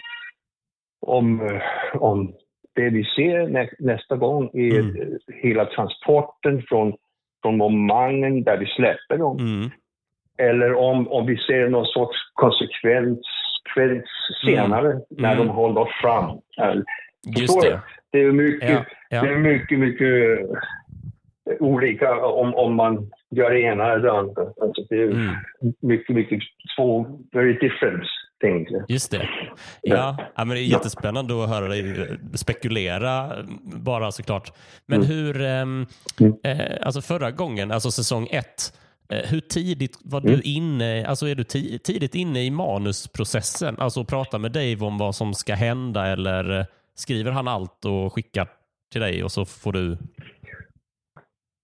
om, eh, om det vi ser nä, nästa gång är Mm. hela transporten från, från momentet där vi släpper dem. Mm. Eller om, om vi ser någon sorts konsekvens senare när Mm. de håller fram. Eh, Just det. Det är mycket, Ja, ja. det är mycket, mycket olika om, om man gör det ena eller det andra. Alltså det är Mm. mycket, mycket två very different things. Just det. Ja, ja men det är jättespännande att höra dig spekulera bara såklart. Men Mm. hur, ehm, Mm. eh, alltså förra gången, alltså säsong ett, eh, hur tidigt var du Mm. inne, alltså är du ti- tidigt inne i manusprocessen? Alltså prata med Dave om vad som ska hända eller eh, skriver han allt och skickar till dig och så får du...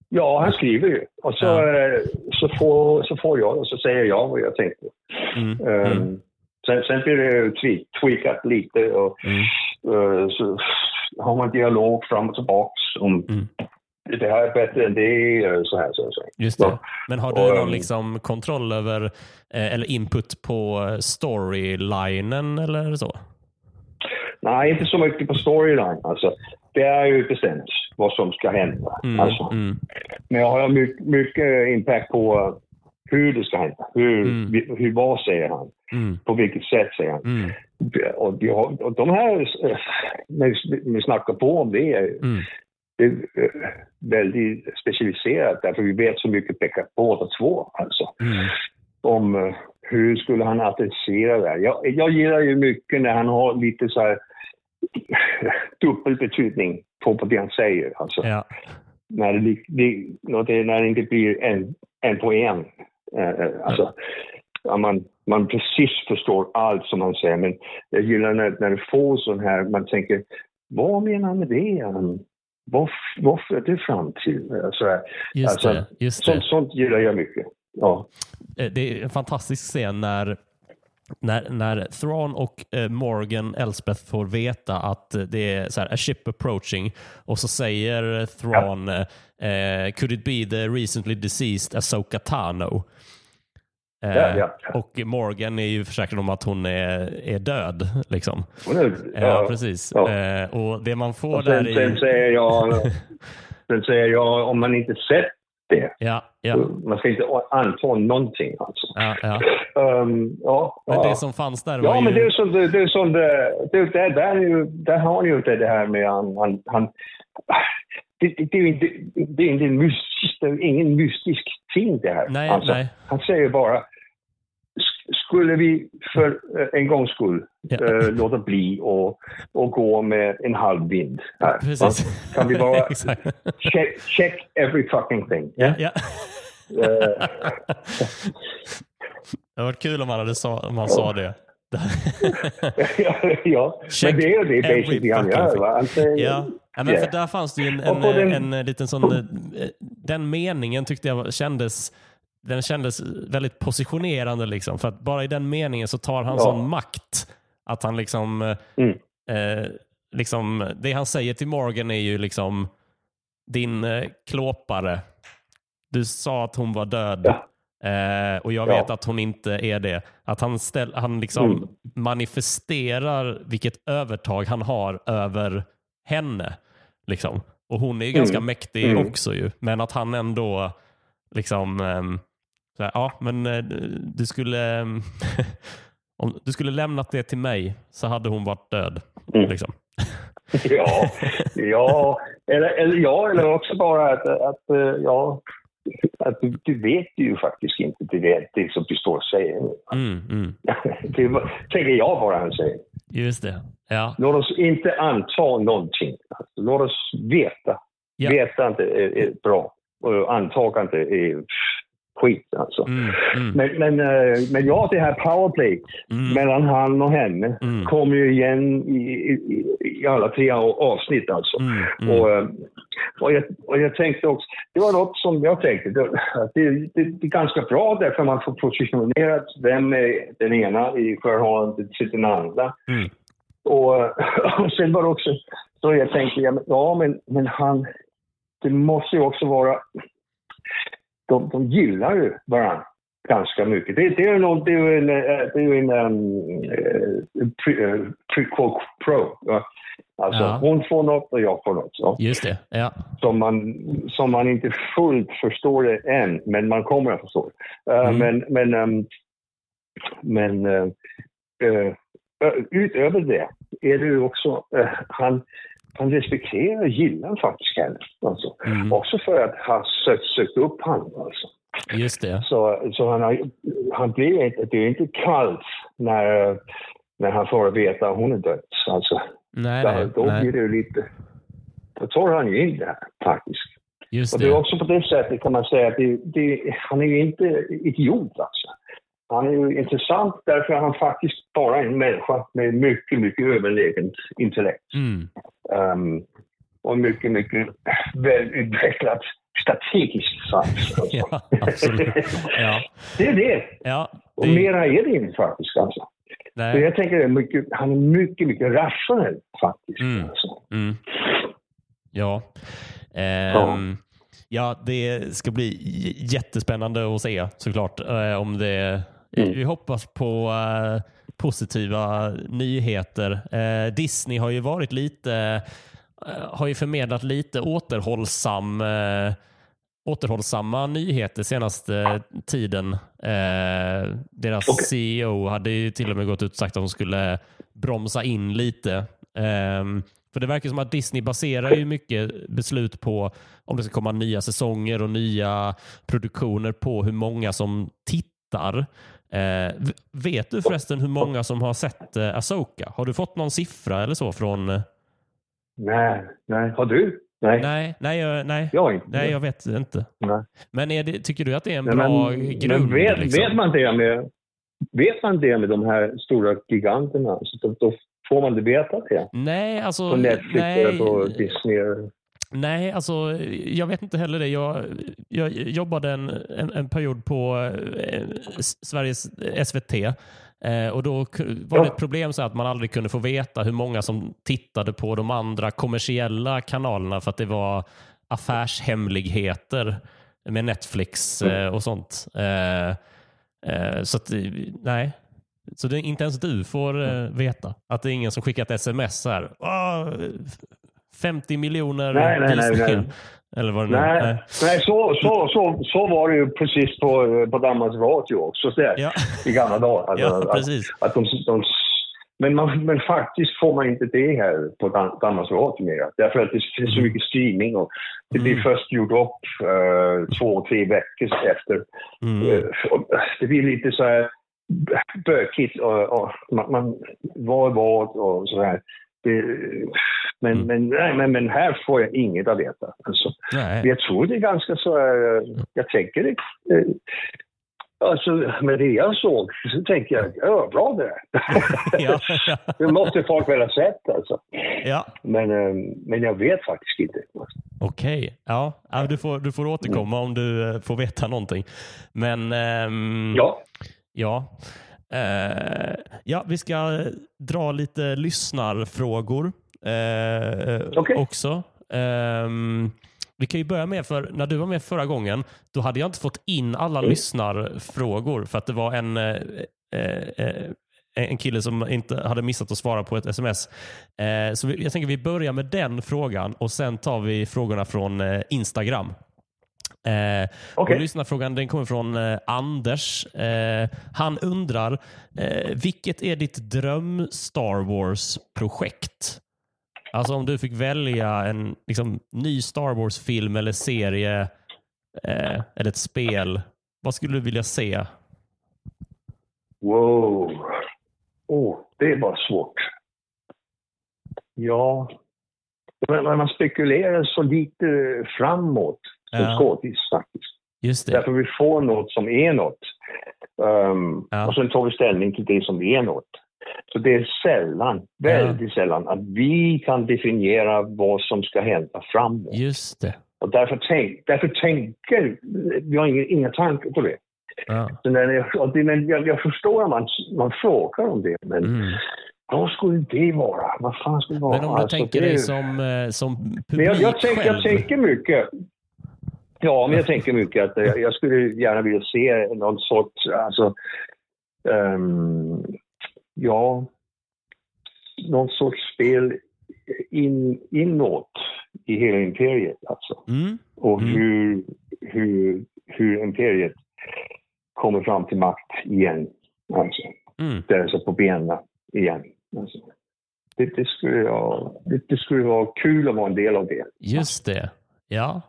Ja, han skriver ju. Och så, Ja. eh, så, får, så får jag och så säger jag vad jag tänkte. Mm, Um, mm, sen, sen blir det tweak, tweakat lite och mm, eh, så har man dialog fram och tillbaks om Mm. det här är bättre än det, så här, så här. Så här. just det. Ja. Men har du Och, någon ehm, liksom kontroll över, eh, eller input på storylinen eller så? Nej, inte så mycket på storyline. Alltså, det är ju bestämt vad som ska hända. Mm, Alltså, mm, Men jag har mycket, mycket impact på eh, hur det ska hända. Hur, Mm. vi- hur, vad säger han? mm, På vilket sätt säger han? mm, Och, har, och de här, eh, när vi- snackar på om det, mm. det är eh, väldigt specialiserat därför vi vet så mycket pekar båda två. Alltså, Mm. om hur skulle han adressera det här. Jag, jag gillar ju mycket när han har lite så här dubbelbetydning på, på det han säger. Alltså, Ja. när, det, det, när det inte blir en, en på en. Eh, eh, alltså, ja, man, man precis förstår allt som han säger, men jag gillar när, när det får sån här, man tänker, vad menar han med det? Vad, vad för det fram till? Eh, Så här. Just Alltså, det. Just det. Sånt, sånt gillar jag mycket. Ja. Eh, det är en fantastisk scen när, när, när Thrawn och eh, Morgan Elspeth får veta att eh, det är så här, a ship approaching och så säger Thrawn eh, could it be the recently deceased Ahsoka Tano? Eh, ja, ja. Och Morgan är ju försäkrad om att hon är, är död. Liksom. Är- Ja, precis. Ja. Eh, och det man får Och där sen, sen är... säger jag, sen säger jag, om man inte sett det, Ja, ja, man ska inte anta någonting alltså. ja, ja. Um, ja, Men det som fanns där var Ja, men det ju... är så det, det är så det, det, det, där, är ju, där har ni ju det, det här med han, han, han det, det, det är ju inte, det är inte en mystisk, det är ingen mystisk ting det här. Nej, Alltså, nej. Han säger bara, "Sk- skulle vi för eh, en gångs skull eh, låta bli och, och gå med en halv vind här? Precis. Kan vi bara check, check every fucking thing? Ja, ja. Eh, Det var kul om han, hade sa, om han sa det. ja. Check men det är det basically han gör. Ja, ja men Yeah. för där fanns det ju en, en, den- en, liten sån... eh, Den meningen tyckte jag kändes... Den kändes väldigt positionerande liksom. För att bara i den meningen så tar han Ja. sån makt att han liksom... eh, Mm. Eh, liksom det han säger till Morgan är ju liksom din eh, klåpare. Du sa att hon var död. Ja. Eh, och jag Ja. vet att hon inte är det. Att han, ställ, han liksom Mm. manifesterar vilket övertag han har över henne. Liksom. Och hon är ju ganska Mm. mäktig Mm. också ju. Men att han ändå liksom, ehm, så här, ja men eh, du skulle, ehm, om du skulle lämnat det till mig så hade hon varit död. Mm. Liksom. ja, ja. Eller, eller ja, eller också bara att, att eh, ja, att du, du vet ju faktiskt inte det, som du står och säger. Mm, mm. det tänker jag bara han säger. Just det. Ja. Låt oss inte anta någonting. Alltså, låt oss veta. Ja. Vetande är, är bra. Och antagande är skit alltså. Mm, mm, Men, men, eh, men ja, det här powerplay mm, mellan han och henne Mm. kommer ju igen i, i, i alla tre av- avsnitt alltså. mm, mm. Och, eh, och, jag, och jag tänkte också, det var något som jag tänkte, det, att det, det, det är ganska bra därför man får positionerat vem är den ena i förhållande till den andra. Mm. Och, och sen var det också så jag tänkte, ja men, ja, men, men han, det måste ju också vara, de, de gillar ju varandra ganska mycket. Det, det är ju någon, det är en, eh, det är en um, eh, pre, eh, pro. Alltså Ja. hon får något och jag får något. Så Just det. Ja. som man, som man inte fullt förstår det än, men man kommer att förstå det. Eh, Mm. Men, men, ehm, men eh, ö- utöver det är det ju också, han, han respekterar och gillar faktiskt henne. Alltså. Mm. Också för att ha sökt, sökt upp honom. Alltså. Just det. Så, så han, har, han blir inte, det är inte kallt när, när han får veta att hon är död. Alltså, Nej, nej, då blir nej. det ju lite... Då tar han ju in det här faktiskt. Just Och det är det. också på det sättet kan man säga att det, det, han är ju inte idiot alltså. Han är ju intressant därför att han faktiskt bara är en människa med mycket, mycket överlägent intellekt. Mm. Um, och mycket, mycket välutvecklat strategiskt sans. Alltså. Ja, absolut. Ja. Det är det. Ja, Och det, mera är det inte faktiskt. Alltså. Så nej. jag tänker att mycket, han är mycket, mycket rationell faktiskt. Mm. Alltså. Mm. Ja. Ehm, ja, det ska bli jättespännande att se såklart. eh, om det, Mm. Vi hoppas på eh, positiva nyheter. Eh, Disney har ju varit lite, eh, har ju förmedlat lite återhållsam återhållsamma nyheter senaste tiden. Deras Okej. CEO hade ju till och med gått ut och sagt att de skulle bromsa in lite. Ehm, för det verkar som att Disney baserar ju mycket beslut på om det ska komma nya säsonger och nya produktioner på hur många som tittar. Eh, vet du förresten hur många som har sett eh, Asoka? Har du fått någon siffra eller så från... eh, Nej, nej. Har du? Nej, Nej, nej, jag, nej, jag inte. nej, jag vet inte. Nej. Men det, tycker du att det är en Nej, bra men, grund? Men vet, liksom? vet, man det med, vet man det med de här stora giganterna? Så då, då får man det veta det. Nej, alltså... På Netflix nej, eller på Disney. Nej, alltså jag vet inte heller det. Jag, jag jobbade en, en, en period på eh, Sveriges SVT eh, och då var det ett problem så att man aldrig kunde få veta hur många som tittade på de andra kommersiella kanalerna för att det var affärshemligheter med Netflix eh, och sånt. Eh, eh, så att, eh, nej. Så det, inte ens du får eh, veta att det är ingen som skickat sms här. "Åh, 50 miljoner Nej, nej, nej, visningar." nej. Eller vad det Nej, är. nej så, så, så, så var det ju precis på, på Danmarks Radio också så där, Ja, i gamla dagar. Alltså, ja att, precis. att de, de, men, man, men faktiskt får man inte det här på Dan- Danmarks Radio mer. Därför att det finns så mycket streaming och det blir Mm. först gjort upp eh, två, tre veckor efter. Mm. Och Det blir lite så här bökigt och, och man, man, vad är vad och så här. Det, men, Mm. men, nej, men, men här får jag inget att veta. Alltså, jag tror det är ganska så eh, jag tänker det. eh, Alltså med det jag såg så tänker jag, ja bra det är. Ja, ja. Det måste folk väl ha sett alltså. ja. Men, eh, men jag vet faktiskt inte. Okej. Ja. ja, du får, du får återkomma om du får veta någonting. Men ehm, Ja, Ja. Eh, ja, vi ska dra lite lyssnarfrågor eh, Okej. också. Ehm, vi kan ju börja med, för när du var med förra gången, då hade jag inte fått in alla Mm. lyssnarfrågor för att det var en, eh, eh, en kille som inte hade missat att svara på ett sms. Eh, så jag tänker vi börjar med den frågan och sen tar vi frågorna från eh, Instagram. Eh, Okej. och lyssnarfrågan den kommer från eh, Anders. Eh, han undrar, eh, vilket är ditt dröm Star Wars-projekt? Alltså om du fick välja en liksom, ny Star Wars-film eller serie eh, eller ett spel. Vad skulle du vilja se? Wow. Oh, det var svårt. Ja. Men man spekulerar så lite framåt som Ja. skådis faktiskt. Just det. Därför vi får något som är något. Um, Ja. Och sen tar vi ställning till det som är något. Så det är sällan, väldigt sällan, att vi kan definiera vad som ska hända framåt. Just det. Och därför, tänk, därför tänker vi har inga, inga tankar på det. Ja. Så när jag, det men jag, jag förstår att man, man frågar om det, men Mm. vad skulle det vara? Vad fan skulle det vara? Men om du Alltså, tänker det- dig som, eh, som publik Men jag, jag, tänker, själv. jag tänker mycket. Ja, men jag tänker mycket att eh, jag, skulle gärna vilja se någon sorts, alltså, ehm, ja, någon sorts spel in, inåt i hela imperiet alltså. Mm. Och Mm. hur, hur, hur imperiet kommer fram till makt igen. Alltså, Mm. där så på benen igen. Alltså. Det, det, skulle jag, det, det skulle vara kul att vara en del av det. Just det. Ja.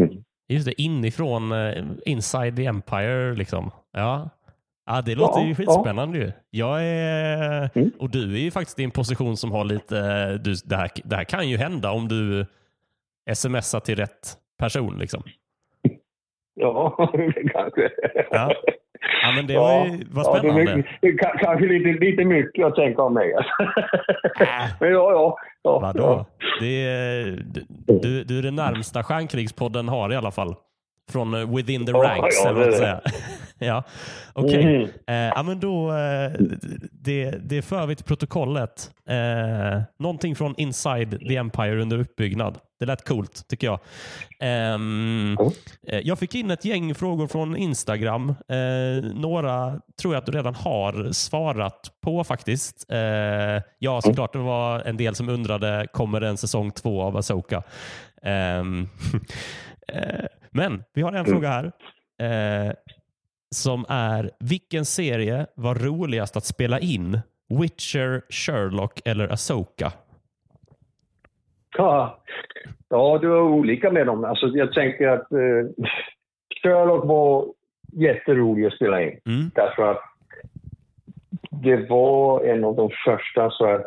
Mm. Just det, inifrån uh, Inside the Empire liksom. Ja. Ja, det låter Ja, ju ja. skitspännande ju. Jag är, Mm. och du är ju faktiskt i en position som har lite, eh, du, det, här, det här kan ju hända om du smsar till rätt person liksom. Ja, kanske. Ja. Ja, men det var ju, Ja, det är spännande. mycket- det ka- kanske lite, lite mycket att tänka om mig. Alltså. Men ja, ja. ja Vadå? Ja. Det är, du, du är det närmsta Stjärnkrigspodden har i alla fall. Från eh, within the Ja, ranks, ja, eller vad man det säga. ja, okej. Mm. Eh, ja, men då, eh, det, det för vi till protokollet. Eh, någonting från Inside the Empire under uppbyggnad. Det lät coolt, tycker jag. Ja. eh, jag fick in ett gäng frågor från Instagram. Eh, några tror jag att du redan har svarat på faktiskt. Eh, ja, såklart det var en del som undrade, kommer det en säsong två av Asoka? Ehm, eh, men vi har en fråga här. Som är vilken serie var roligast att spela in? Witcher, Sherlock eller Asoka? Ja, ja, det var olika med dem. Alltså, jag tänker att eh, Sherlock var jätterolig att spela in. Mm. Därför att det var en av de första så här,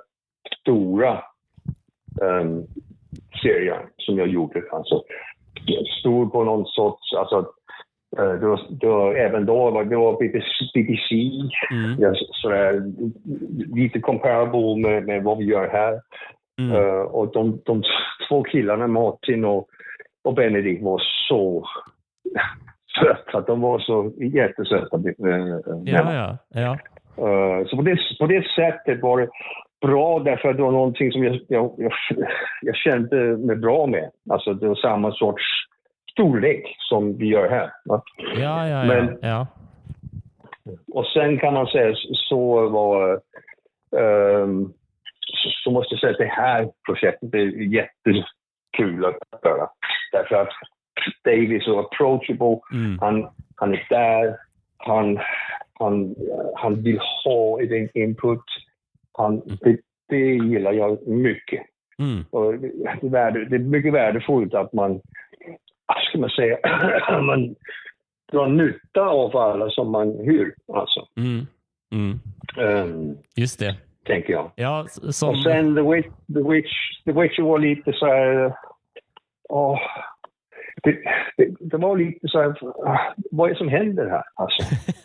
stora um, serier som jag gjorde. Alltså, stor på någon sorts... Alltså, eh, det var, även då var det var BBC, BBC Mm. ja, så- sådär, lite comparable med, med vad vi gör här. Mm. Eh, och de, de två killarna, Martin och, och Benedict, var så söta. De var så jättesöta. eh, Ja, ja, ja. Eh, så på det, på det sättet var det bra därför att det var någonting som jag, jag, jag, jag kände mig bra med. Alltså det var samma sorts storlek som vi gör här. Ja, ja, ja. Men- ja. Och sen kan man säga så var... ehm, så, måste jag säga att det här projektet är jättekul att göra. Därför att Dave är så approachable. Mm. Han, han är där. Han, han, han vill ha en input. Han, det, det gillar jag mycket. Mm. Och det, är värde, det är mycket värdefullt att man, vad ska man säga, man drar nytta av alla som man hyr. Alltså, Mm. Mm. ehm, Just det. tänker jag. Ja, som... Och sen The Witch, The Witch, The Witch var lite så här... åh, det, det, det var lite så här... Vad är det som händer här? Alltså,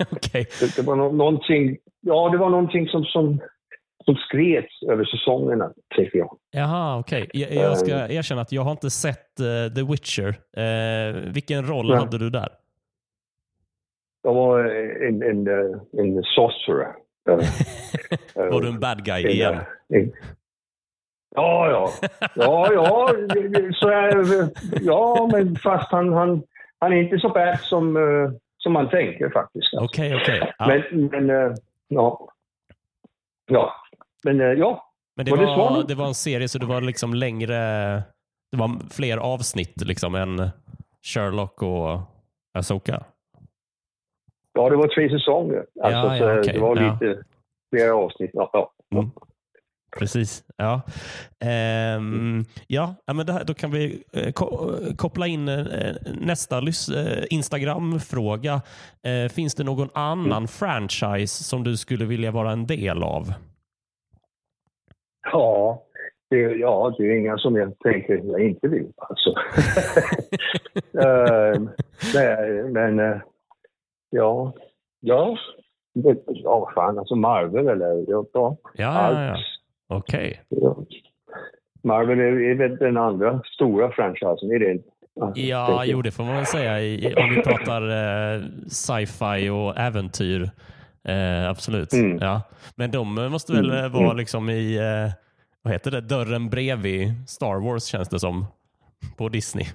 Okej. det, det var nå- någonting... Ja, det var någonting som, som, som skrevs över säsongerna, tycker jag. Jaha, okej. Jag, jag ska Ehm. erkänna att jag har inte sett eh, The Witcher. Eh, vilken roll Nej. hade du där? Jag var en, en, eh, en sorcerer. Eh, eh, Var du en bad guy en, igen? eh, en- Ja, ja. Ja, ja. Så är, ja, men fast han, han, han är inte så bad som, eh, som man tänker faktiskt. Okej, okej. Ja. Men, men eh, ja. Ja. Men eh, ja. Men det var det var, det var en serie så det var liksom längre, det var fler avsnitt liksom än Sherlock och Asoka. Ja, det var tre säsonger. Alltså, Ja, ja, så okej. Det var Ja. lite flera avsnitt. Ja, ja. Mm. Precis. Ja, ehm, ja men här, då kan vi eh, ko koppla in eh, nästa eh, Instagram-fråga. Eh, finns det någon annan mm. franchise som du skulle vilja vara en del av? Ja, det, ja, det är inga som jag tänker jag inte vill. Alltså. uh, nej, men uh, ja, ja, ja, vad fan, alltså Marvel eller ja, ja, ja, ja. okej. Okay. Ja. Marvel är, är väl den andra stora franchisen, är det inte? Ja, jo det får man väl säga i, om vi pratar eh, sci-fi och äventyr. Eh, absolut. Mm. Ja. Men de måste väl mm. vara mm. liksom i eh, vad heter det, dörren bredvid Star Wars känns det som på Disney.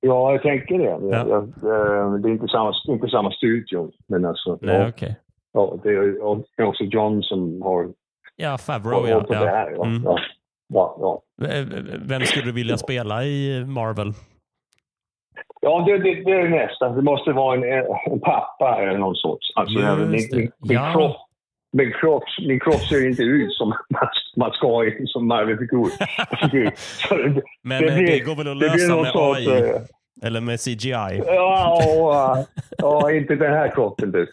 Ja, jag tänker det. Ja. Jag, eh, det är inte samma, inte samma studio. Men alltså, Nej, ja, okay. ja, det är också John som har... Ja, Favreau ja. Ja. Här. Mm. ja. Ja, Vem skulle du vilja spela i Marvel? Ja, det, det, det är nästa. Det måste vara en, en pappa eller någon sorts. Alltså, det. Min, min, ja. kropp min kropp, min kropp ser inte ut som man ska som Marvel-figur. Men det, blir, det går väl att lösa med AI? Sorts, eh, eller med CGI? Ja, ja, ja inte den här kroppen du.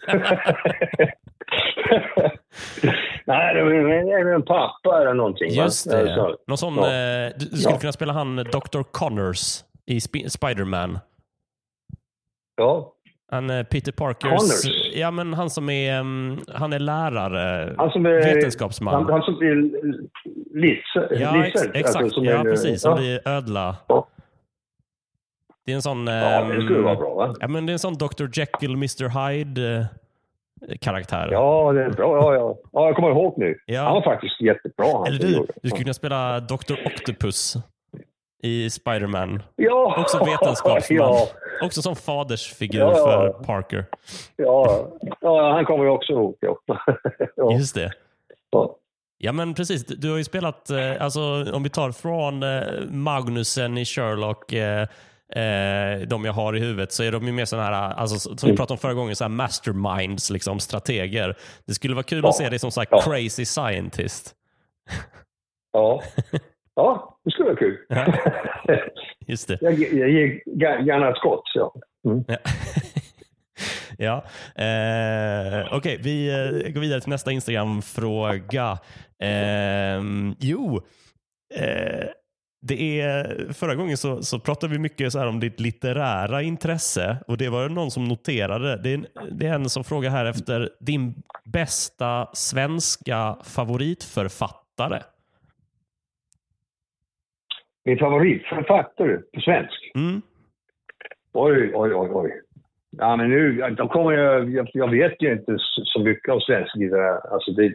Nej, det är en pappa eller någonting. Just det. Någon sån, ja. eh, du skulle ja. kunna spela han Dr. Connors i Sp Spiderman. Ja. Han eh, Peter Parkers... Connors. Ja, men han som är, um, han är lärare, han som är, vetenskapsman. Han, han som blir Lizard. Ja, ex, exakt. Alltså, ja, är, precis. Som ja. blir ödla. Ja. Det är en sån... Ja, det skulle vara bra va? Ja, men det är en sån Dr. Jekyll, Mr. Hyde eh, karaktär. Ja, det är bra. Ja, ja. ja, jag kommer ihåg nu. Ja. Han var faktiskt jättebra. Eller du, du skulle kunna spela Dr. Octopus i Spiderman. Ja! Också vetenskapsman. Ja. Också som fadersfigur ja, för Parker. Ja. ja, han kommer ju också ihåg. Ja. ja. Just det. Ja. Ja men precis, du har ju spelat, eh, alltså om vi tar från eh, Magnusen i Sherlock, eh, de jag har i huvudet, så är de ju mer sådana här, alltså, som vi mm. pratade om förra gången, så här masterminds, liksom, strateger. Det skulle vara kul ja. att se dig som så ja. crazy scientist. Ja. Ja, det skulle vara kul. Ja. Just det. Jag, jag ger gärna ett skott. Så. Mm. Ja. ja. Eh, Okej, okay, vi eh, går vidare till nästa Instagram-fråga. Eh, jo, eh, det är, förra gången så, så pratade vi mycket så här om ditt litterära intresse och det var någon som noterade. Det är, det är en som frågar här efter din bästa svenska favoritförfattare. Min favoritförfattare på svensk? Mm. Oj, oj, oj, oj. Ja, men nu, då kommer jag, jag, jag vet ju inte så mycket om svensk litteratur. Alltså det,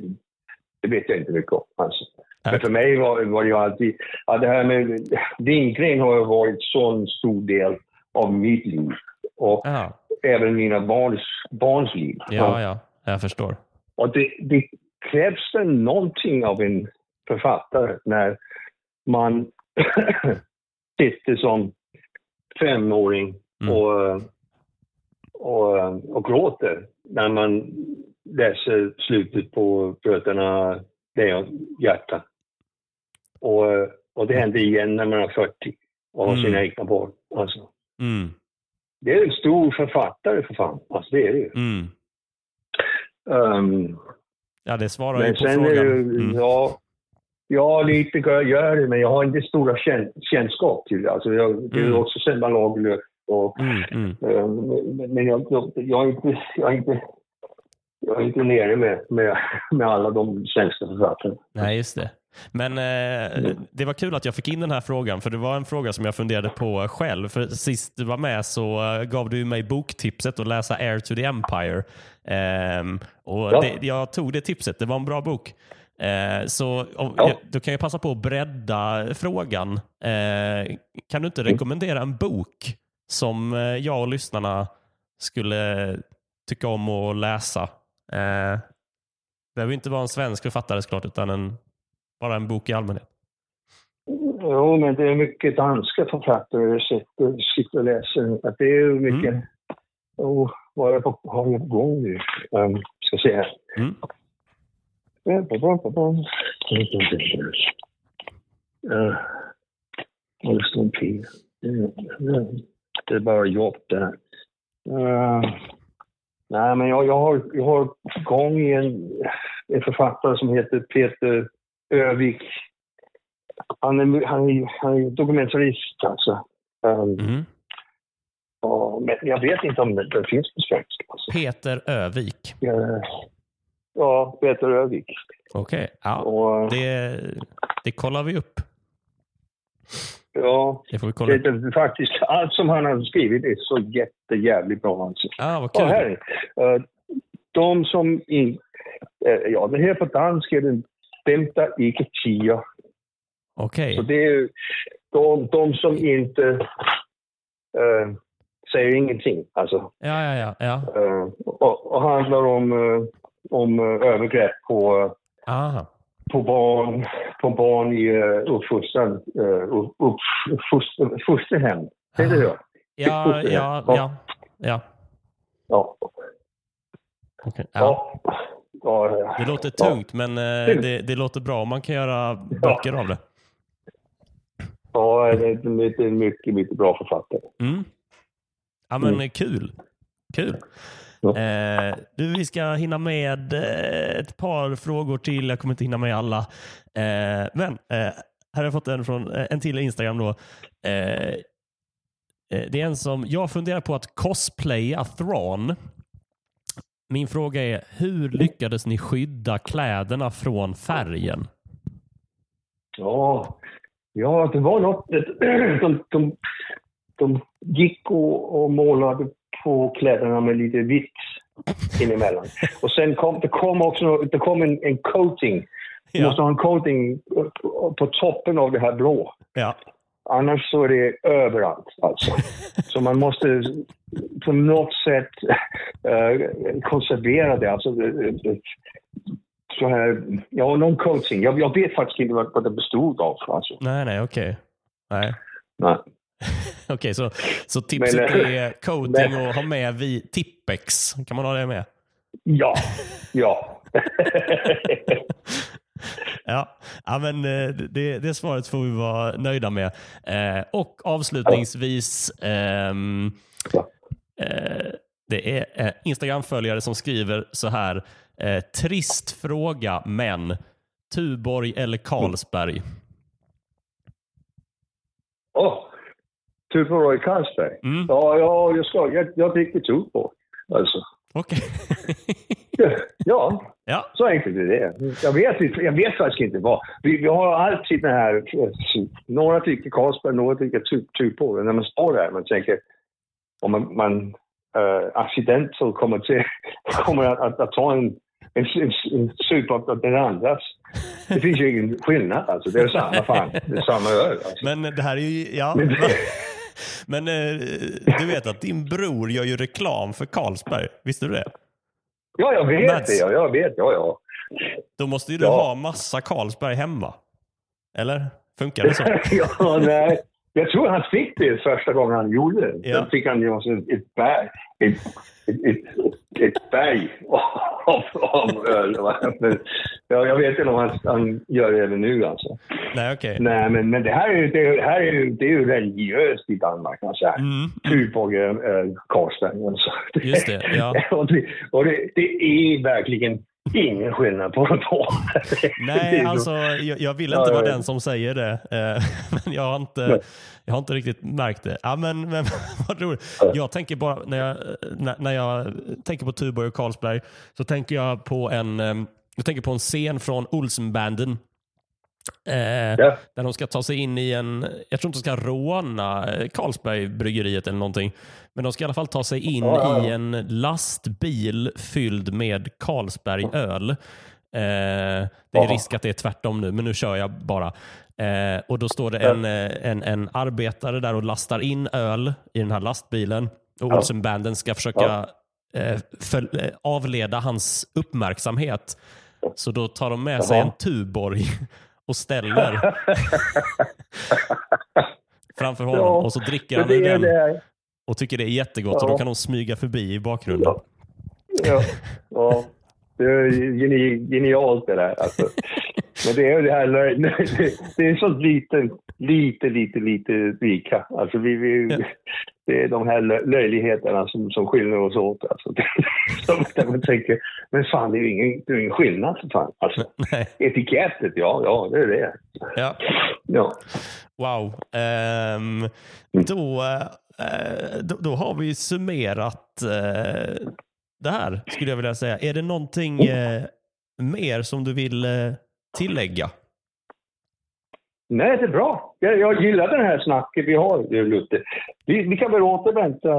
det vet jag inte mycket om. Alltså. Men för mig var, var det ju alltid, ja, det här med Lindgren har varit så en stor del av mitt liv. Och Aha. även mina barns, barns liv. Ja, ja, jag förstår. Och det, det krävs det någonting av en författare när man sitter som femåring mm. och, och, och gråter när man läser slutet på Bröderna Lejonhjärta. Och, och det händer igen när man är 40 och har mm. sina egna barn. Alltså. Mm. Det är en stor författare för fan. Alltså det är det ju. Mm. Um, ja, det svarar ju på frågan. Mm. Ja, Ja, lite gör det, men jag har inte stora kännskap till det. Alltså jag, det är mm. också Selma Lagerlöf. Och, mm, mm. Eh, men jag, jag, jag, är inte, jag, är inte, jag är inte nere med, med, med alla de svenska författarna. Nej, just det. Men eh, mm. det var kul att jag fick in den här frågan, för det var en fråga som jag funderade på själv. För Sist du var med så uh, gav du mig boktipset att läsa Air to the Empire. Um, och ja. det, jag tog det tipset, det var en bra bok. Eh, så ja. Då kan jag passa på att bredda frågan. Eh, kan du inte mm. rekommendera en bok som eh, jag och lyssnarna skulle tycka om att läsa? Det behöver inte vara en svensk författare såklart, utan en, bara en bok i allmänhet. Jo, men det är mycket danska författare jag sitter och läser. Det är mycket... Mm. Oh, vad har jag på gång nu? Um, ska se här. Mm. Uh, Holston P. Det är bara jobb det här. Uh, nej, men jag, jag, har, jag har gång i en, en författare som heter Peter Övik. Han är, han är, han är dokumentarist alltså. Um, Mm. ja, men jag vet inte om det, det finns på svenska. Alltså. Peter Övik. Ja, Ja, Peter Övik. Okej, ja. Och, Det, det kollar vi upp. ja, Det får vi kolla det, det, faktiskt, allt som han har skrivit är så jättejävligt bra. Alltså. Ah, vad kul. här är det. Eh, De som in, eh, ja, det här på danska är den femta icke tio. Okej. Så det är de, de som inte eh, säger ingenting. Alltså, Ja, ja, ja. ja. eh, och, och handlar om, eh, om eh, övergrepp på, Aha. på barn, på barn i uh, uppfostran, uh, upp, uppfoster, fosterhem. Det är det ja. Ja, ja, ja. ja. Ja. Okej. ja. Ja. Det låter tungt, men eh, det, det låter bra om man kan göra böcker av det. Ja, det är det är en mycket, mycket bra författare. Mm. Ja, men Mm. kul. Kul. Ja. Eh, du, vi ska hinna med eh, ett par frågor till. Jag kommer inte hinna med alla. Eh, men eh, här har jag fått en från eh, en till Instagram. då. Eh, det är en som, jag funderar på att cosplaya Thrawn. Min fråga är, hur lyckades ni skydda kläderna från färgen? Ja, ja det var något. De, de, de gick och, och målade på kläderna med lite vitt inemellan. Och sen kom det kom också det kom en, en coating. Du Ja. måste ha en coating på- toppen av det här blå. Ja. Annars så är det överallt alltså. Så man måste på något sätt eh, konservera det. Alltså, så här, ja, någon coaching. Jag, jag vet faktiskt inte vad, vad det bestod av. Alltså. Nej, nej, okej. Nej. Nej. Okej, så, så tipset Men, eh, är coating och ha med vid Tippex. Kan man ha det med? Ja, ja. Ja, ja men eh, det, det svaret får vi vara nöjda med. Eh, och avslutningsvis, ehm, eh, det är Instagram-följare som skriver så här. Eh, trist fråga, men Tuborg eller Carlsberg? Åh, Tuborg Carlsberg. Mm. Ja, ja jag, ska, jag, jag dricker Tuborg. Alltså. Okej. Ja, ja, så enkelt är det. Jag vet, jag vet faktiskt inte vad. Vi, vi har alltid den här... Några tycker Carlsberg, några tycker Tu- Tuborg. När man står där man tänker om man, man uh, accidental kommer, till, kommer att, att, att ta en, en, en, en sup av den andras. Det finns ju ingen skillnad alltså. Det är samma fan. Det är samma öl. Alltså. men det här är ju... Ja. Men det- Men eh, du vet att din bror gör ju reklam för Carlsberg. Visste du det? Ja, jag vet Mats. det. Ja, jag vet. Ja, ja. Då måste ju du Ja. ha massa Carlsberg hemma. Eller? Funkar det så? ja, nej. Jag tror han fick det första gången han gjorde det. Ja. Då fick han ju också ett berg, ett, ett, ett, ett berg av, av öl. Men, ja, jag vet inte om han, han gör det även nu alltså. Nej, okej. Nej, men, men det här är, ju- det, här är, ju- det är ju religiöst i Danmark. Alltså. Mm. Tuborg, äh, Karlsberg. Alltså. Just det, ja. och det, och det, det är verkligen ingen skillnad på de två. Det Nej, alltså jag, jag vill inte ja, vara den som säger det. Eh, Men jag har inte, jag har inte riktigt märkt det. Ja, men, men vad roligt. Ja. Jag tänker bara, när jag, när, när jag tänker på Tuborg och Carlsberg så tänker jag på en, eh, jag tänker på en scen från Olsenbanden. Eh, Ja. Där de ska ta sig in i en, jag tror inte de ska råna eh, Carlsbergbryggeriet eller någonting. Men de ska i alla fall ta sig in ja. i en lastbil fylld med Carlsbergöl. Eh, det är risk att det är tvärtom nu, men nu kör jag bara. Eh, och Då står det en, eh, en, en arbetare där och lastar in öl i den här lastbilen. Och. Olsenbanden ska försöka eh, föl- eh, avleda hans uppmärksamhet. Så då tar de med sig en Tuborg och ställer framför honom. Ja, och så dricker han ur den det. och tycker det är jättegott. Och Ja. då kan de smyga förbi i bakgrunden. Ja. Ja. Det är geni, genialt det där. Alltså. Men det är det här det är så lite, lite, lite, lite lika. Alltså vi, vi. Det är de här löjligheterna som, som skiljer oss åt. Alltså. Som man tänker, men fan det är ju ingen, det är ingen skillnad för fan. Alltså, etikettet, ja, ja det är det. Ja. ja. Wow. Um, då, uh, då, då, har vi summerat uh, det här skulle jag vilja säga. Är det någonting uh, mer som du vill tillägga? Nej, det är bra. Jag, jag gillar det här snacket vi har, Lutte. Vi, vi kan väl återvänta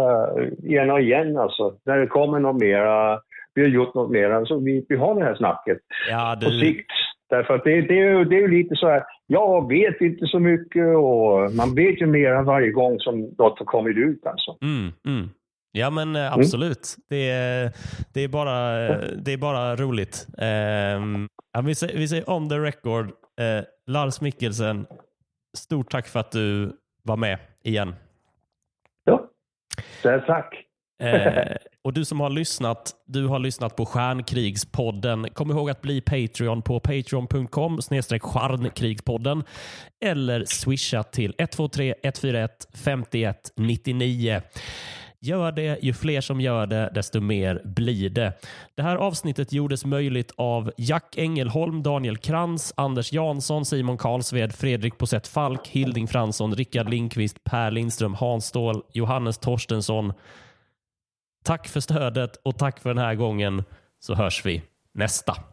igen och igen alltså, när det kommer något mera. Vi har gjort något mera, så vi, vi har det här snacket ja, du... på sikt. Därför att det, det, är ju, det är ju lite så här, jag vet inte så mycket och man vet ju mera varje gång som något har kommit ut alltså. Mm, mm. Ja men eh, absolut. Mm. Det, är, det, är bara, det är bara roligt. Um, vi, säger, vi säger on the record, uh, Lars Mikkelsen, stort tack för att du var med igen. Ja, tack. eh, och du som har lyssnat, du har lyssnat på Stjärnkrigspodden. Kom ihåg att bli Patreon på patreon.com snedstreck stjärnkrigspodden eller swisha till 123 141 51 99. Gör det, ju fler som gör det, desto mer blir det. Det här avsnittet gjordes möjligt av Jack Engelholm, Daniel Krantz, Anders Jansson, Simon Karlsved, Fredrik Posett Falk, Hilding Fransson, Rickard Lindqvist, Per Lindström, Hans Ståhl, Johannes Torstensson. Tack för stödet och tack för den här gången så hörs vi nästa.